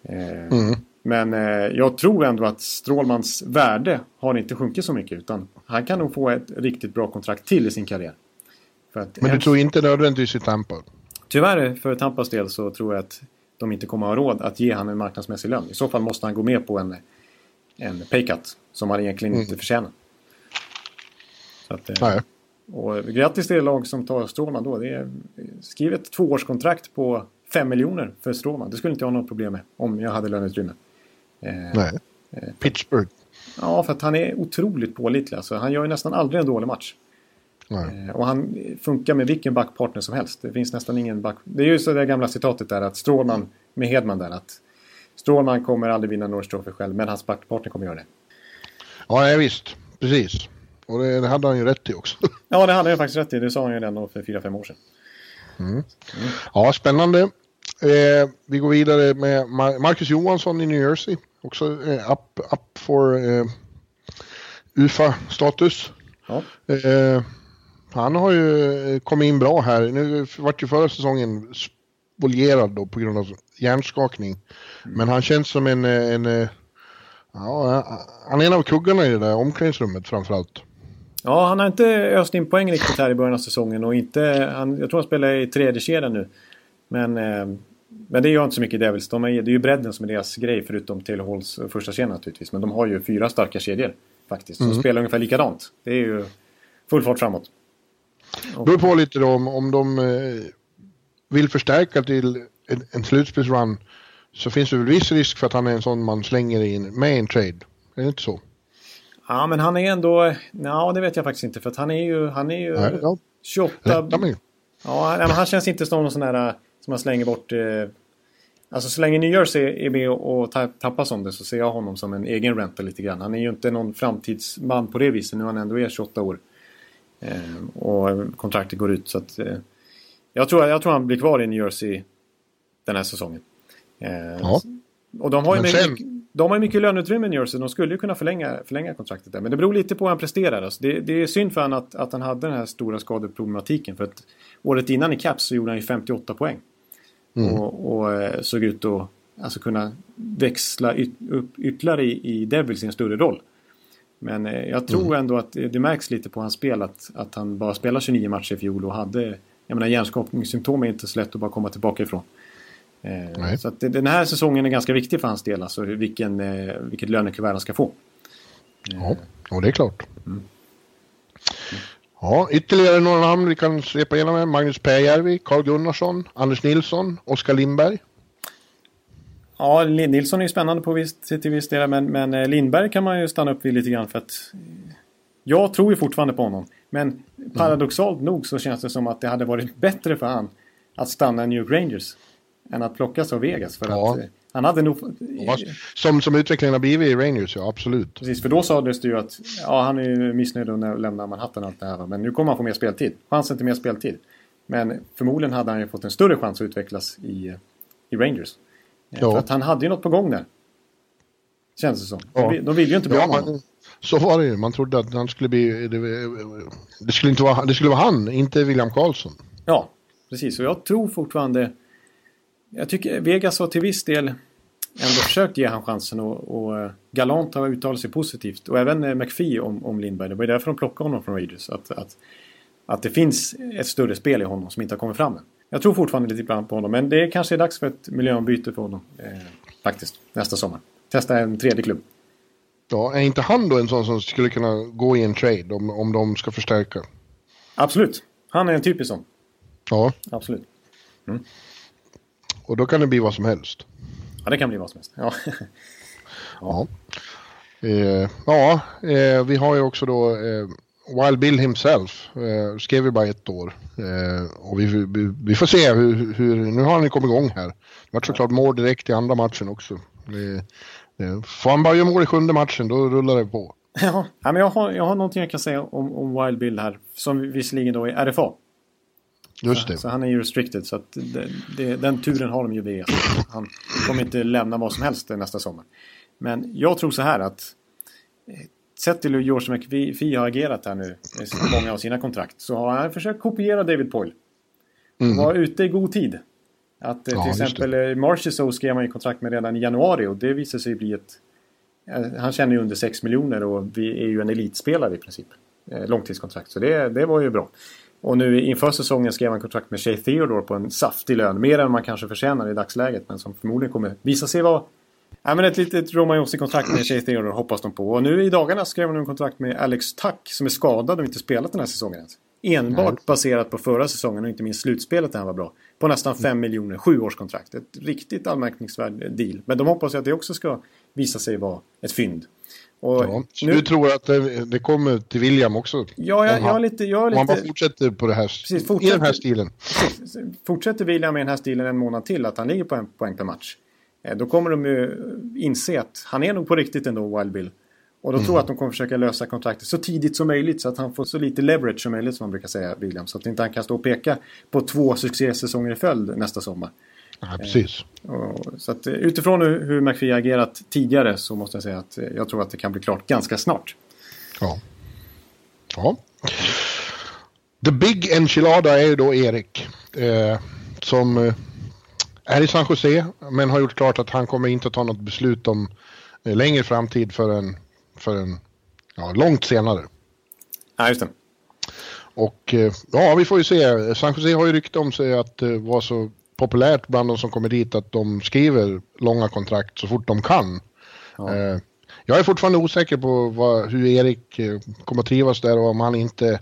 Eh, mm. Men eh, jag tror ändå att Strålmans värde har inte sjunkit så mycket. Utan han kan nog få ett riktigt bra kontrakt till i sin karriär. Men du tror inte nödvändigtvis i Tampa? Tyvärr för Tampas del så tror jag att de inte kommer ha råd att ge honom en marknadsmässig lön. I så fall måste han gå med på en, en paycut som han egentligen mm. inte förtjänar. Så att, eh, Nej. Och grattis till det lag som tar Strålman då. Det är, skriv ett tvåårskontrakt på 5 miljoner för Strålman. Det skulle inte jag ha något problem med om jag hade löneutrymme. Eh, Nej. Eh, Pittsburgh. Ja, för att han är otroligt pålitlig. Alltså, han gör ju nästan aldrig en dålig match. Eh, och han funkar med vilken backpartner som helst. Det finns nästan ingen back... Det är ju så det gamla citatet där att Strålman med Hedman där att Strålman kommer aldrig vinna Norris Trophy själv men hans backpartner kommer göra det. Ja, visst. Precis. Och det, det, hade han ju rätt i också. ja, det hade han faktiskt rätt i. Det sa han ju redan för 4-5 år sedan. Mm. Mm. Ja, spännande. Eh, vi går vidare med Marcus Johansson i New Jersey. Också eh, up, up for eh, UFA-status. Ja. Eh, han har ju eh, kommit in bra här. Nu vart ju förra säsongen spolierad då på grund av hjärnskakning. Mm. Men han känns som en, eh, en, en ja, han är en av kuggarna i det där omklädningsrummet framförallt. Ja, han har inte öst in poäng riktigt här i början av säsongen och inte, han, jag tror han spelar i tredje kedjan nu. Men, eh, men det gör inte så mycket Devils. De är, det är ju bredden som är deras grej förutom Taylor Halls första kedja naturligtvis. Men de har ju fyra starka kedjor faktiskt. Som mm. spelar ungefär likadant. Det är ju full fart framåt. Det beror på lite då om, om de eh, vill förstärka till en, en slutspelsrun så finns det väl viss risk för att han är en sån man slänger in med en trade. Är det inte så? Ja, men han är ändå... Ja, det vet jag faktiskt inte. För att han är ju, han är ju Nej, ja. 28... Rätta mig. Ja, men han känns inte som någon sån där som man slänger bort... Eh, alltså så länge New Jersey är med och tappas om det så ser jag honom som en egen ränta lite grann. Han är ju inte någon framtidsman på det viset nu han ändå är 28 år. Eh, och kontraktet går ut så att... Eh, jag, tror, jag tror han blir kvar i New Jersey den här säsongen. Eh, ja. Och de har ju sen... de har mycket löneutrymme i New Jersey. De skulle ju kunna förlänga, förlänga kontraktet där. Men det beror lite på hur han presterar. Alltså det, det är synd för honom att, att han hade den här stora skadeproblematiken. För att året innan i Caps så gjorde han ju 58 poäng. Mm. Och, och, såg ut att alltså kunna växla yt, upp ytterligare i, i Devils i en större roll. Men eh, jag tror mm. ändå att det, det, märks lite på hans spel att, att han bara spelade 29 matcher i fjol och hade... Jag menar hjärnskakningssymptom är inte så lätt att bara komma tillbaka ifrån. Eh, så att den här säsongen är ganska viktig för hans del, alltså vilken, eh, vilket lönekuvert han ska få. Ja, och det är klart. Mm. Ja, ytterligare några namn vi kan svepa igenom. Magnus Pääjärvi, Carl Gunnarsson, Anders Nilsson, Oskar Lindberg. Ja, Nilsson är ju spännande på viss, till viss del men, men eh, Lindberg kan man ju stanna upp vid lite grann för att jag tror ju fortfarande på honom. Men paradoxalt mm. nog så känns det som att det hade varit bättre för han att stanna i New York Rangers än att plockas av Vegas. För ja. att, eh, han hade nog... Som, som utvecklingen har blivit i Rangers, ja absolut. Precis, för då sades det ju att ja, han är missnöjd och lämnar Manhattan och allt det här. Men nu kommer han få mer speltid. Chansen till mer speltid. Men förmodligen hade han ju fått en större chans att utvecklas i, i Rangers. Ja. För att han hade ju något på gång där. Känns det som. Ja. De, vill ju inte bli ja, honom. Så var det ju. Man trodde att han skulle bli... Det, det, skulle, inte vara, det skulle vara han, inte William Karlsson. Ja, precis. Och jag tror fortfarande... Jag tycker Vegas har till viss del ändå försökt ge han chansen och, och eh, Galant har uttalat sig positivt. Och även eh, McPhee om, om Lindberg. Det var ju därför de plockade honom från Rangers. Att, att, att det finns ett större spel i honom som inte har kommit fram än. Jag tror fortfarande lite grann på honom. Men det kanske är dags för ett miljöombyte för honom. Eh, faktiskt. Nästa sommar. Testa en tredje klubb. Ja, är inte han då en sån som skulle kunna gå i en trade om, om de ska förstärka? Absolut. Han är en typisk sån. Ja. Absolut. Mm. Och då kan det bli vad som helst. Ja, det kan bli vad som helst. Ja. ja. Eh, ja, eh, vi har ju också då eh, Wild Bill himself. Eh, skrev ju bara ett år. Eh, och vi, vi, vi, får se hur, hur, nu har han ju kommit igång här. Det vart såklart mål direkt i andra matchen också. Det, det, får han bara göra mål i sjunde matchen då rullar det på. Ja, men jag har, jag har någonting jag kan säga om, om Wild Bill här. Som visserligen då är RFA. Just det. Så, så han är ju restricted så att det, det, den turen har de ju via. Han kommer inte lämna vad som helst nästa sommar. Men jag tror så här att eh, sett till hur George McPhee har agerat här nu med många av sina kontrakt så har han försökt kopiera David Poyle. Mm. Var ute i god tid. Att eh, ja, till exempel eh, Marchessault skrev man ju kontrakt med redan i januari och det visade sig bli ett... Han tjänar ju under 6 miljoner och vi är ju en elitspelare i princip. Långtidskontrakt, så det, det var ju bra. Och nu inför säsongen skrev han kontrakt med Shea Theodore på en saftig lön. Mer än man kanske förtjänar i dagsläget men som förmodligen kommer visa sig vara Ja, men ett litet Romagnoli-kontrakt med Shea Theodore hoppas de på. Och nu i dagarna skrev de en kontrakt med Alex Tuck som är skadad och inte spelat den här säsongen ens. Enbart Nej. baserat på förra säsongen och inte minst slutspelet där han var bra. På nästan 5 miljoner, sjuårskontrakt. Ett riktigt anmärkningsvärd deal. Men de hoppas ju att det också ska visa sig vara ett fynd. Ja, så nu, du tror att det, det, kommer till William också? Ja, jag, jag, lite, jag lite... Om han bara fortsätter på det här, precis, i den här stilen. Precis, fortsätter William i den här stilen en månad till, att han ligger på en poäng per match. Eh, då kommer de ju inse att han är nog på riktigt ändå, Wild Bill. Och då mm. tror jag att de kommer försöka lösa kontraktet så tidigt som möjligt så att han får så lite leverage som möjligt som man brukar säga, William. Så att inte han kan stå och peka på två succésäsonger i följd nästa sommar. Ja, precis. Så att, eh, utifrån hur McPhee agerat tidigare så måste jag säga att eh, jag tror att det kan bli klart ganska snart. Ja. Ja. The Big Enchilada är ju då Erik. Eh, som eh, är i San Jose men har gjort klart att han kommer inte ta något beslut om eh, längre framtid förrän, förrän ja, långt senare. Ja, just det. Och eh, ja, vi får ju se. San Jose har ju rykte om sig att eh, vara så populärt bland de som kommer dit att de skriver långa kontrakt så fort de kan. Ja. Eh, jag är fortfarande osäker på vad, hur Erik eh, kommer att trivas där och om han inte...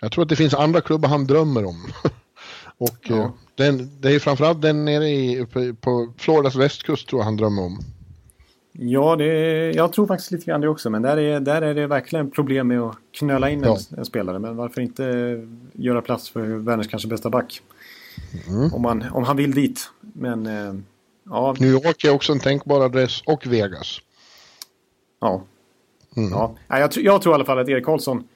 Jag tror att det finns andra klubbar han drömmer om. och ja. eh, den, det är framförallt den nere i, uppe på Floridas västkust tror jag han drömmer om. Ja, det, jag tror faktiskt lite grann det också. Men där är, där är det verkligen problem med att knöla in ja. en, en, spelare. Men varför inte göra plats för världens kanske bästa back? Mm. Om, man, om han vill dit. Men eh, ja. New York är också en tänkbar adress och Vegas. Ja. Mm. ja. Jag, jag tror i alla fall att Erik Karlsson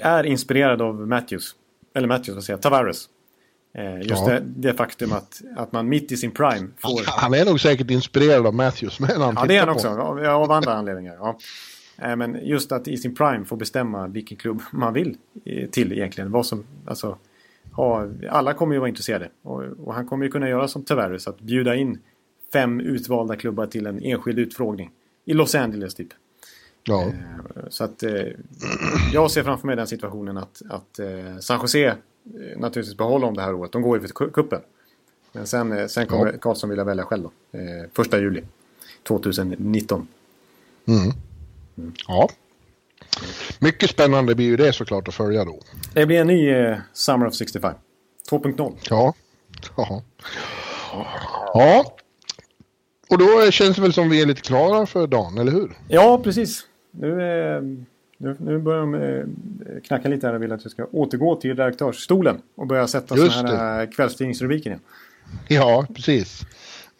eh, är inspirerad av Matthews. Eller Matthews, vad säger jag? Tavares. Eh, just ja. det, det, faktum att, att man mitt i sin prime får... Han är nog säkert inspirerad av Matthews. Men han ja, det är han också. Av, av andra anledningar. Ja. Men just att i sin prime få bestämma vilken klubb man vill till egentligen. Vad som, alltså, ha, alla kommer ju vara intresserade. Och, och, han kommer ju kunna göra som Tavares, att bjuda in fem utvalda klubbar till en enskild utfrågning. I Los Angeles typ. Ja. Eh, så att eh, jag ser framför mig den situationen att, att eh, San Jose naturligtvis behåller om det här året. De går ju för kuppen. Men sen, sen kommer ja. Karlsson vilja välja själv då. Första juli 2019. Mm. Mm. Ja. Mycket spännande blir ju det såklart att följa då. Det blir en ny eh, Summer of 65. 2.0. Ja. ja. Ja. Och då känns det väl som vi är lite klara för dagen, eller hur? Ja, precis. Nu, eh, nu, nu börjar de eh, knacka lite här och vill att vi ska återgå till redaktörsstolen och börja sätta sådana här kvällstidningsrubriker igen. Ja, precis.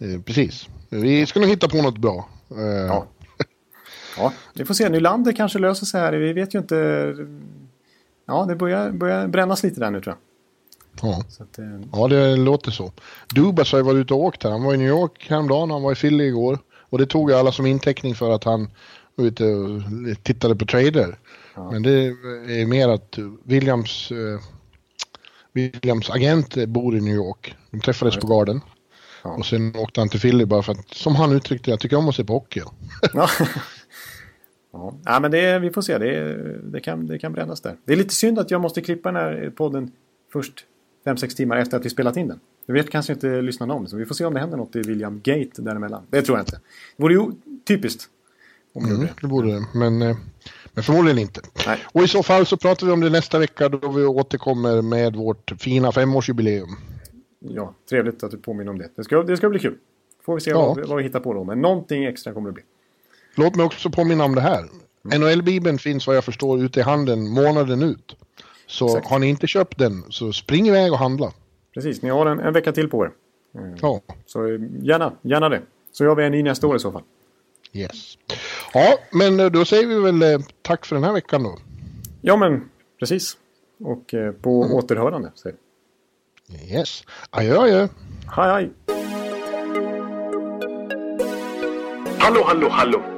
Eh, precis. Vi ska nog hitta på något bra. Eh, ja. Ja, vi får se. Nylander kanske löser sig här. Vi vet ju inte. Ja, det börjar, börjar brännas lite där nu tror jag. Ja. Att, eh... ja, det låter så. Dubas har ju varit ute och åkt här. Han var i New York häromdagen, han var i Philly igår. Och det tog ju alla som inteckning för att han ute och tittade på trader. Ja. Men det är mer att Williams, eh, Williams agent bor i New York. De träffades ja. på Garden. Ja. Och sen åkte han till Philly bara för att, som han uttryckte jag tycker om att se på hockey. ja. ja, men det, vi får se. Det, det, kan, det kan brännas där. Det är lite synd att jag måste klippa den här podden först 5-6 timmar efter att vi spelat in den. Det vet kanske inte lyssnarna om. Så vi får se om det händer något i William Gate däremellan. Det tror jag inte. Det vore ju typiskt. Om mm, det, det borde det. Men, eh, men förmodligen inte. Nej. Och i så fall så pratar vi om det nästa vecka då vi återkommer med vårt fina femårsjubileum. Ja, trevligt att du påminner om det. Det ska, det ska bli kul. Får vi se ja. vad, vad vi hittar på då. Men någonting extra kommer det bli. Låt mig också påminna om det här. Mm. NHL-bibeln finns vad jag förstår ute i handeln månaden ut. Så Exakt. har ni inte köpt den så spring iväg och handla. Precis, ni har en, en vecka till på er. Mm. Ja. Så eh, gärna, gärna det. Så gör vi en ny nästa år i så fall. Yes. Ja, men eh, då säger vi väl eh, tack för den här veckan då. Ja, men precis. Och på mm. återhörande. Säger. Yes. Adjö, adjö. Hej, hej. Hallå, hallå, hallå.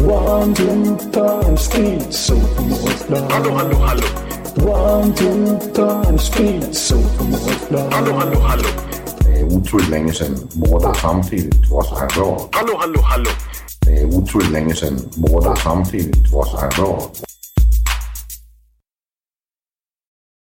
One, two, three, speed, so Hallå, hallå, hallå. One, two, three, speed, so Hallå, hallå, hallå. Det är otroligt länge sedan båda samtidigt var så här bra. Hallå, hallå, hallå. Det är otroligt länge sedan båda samtidigt var så här bra.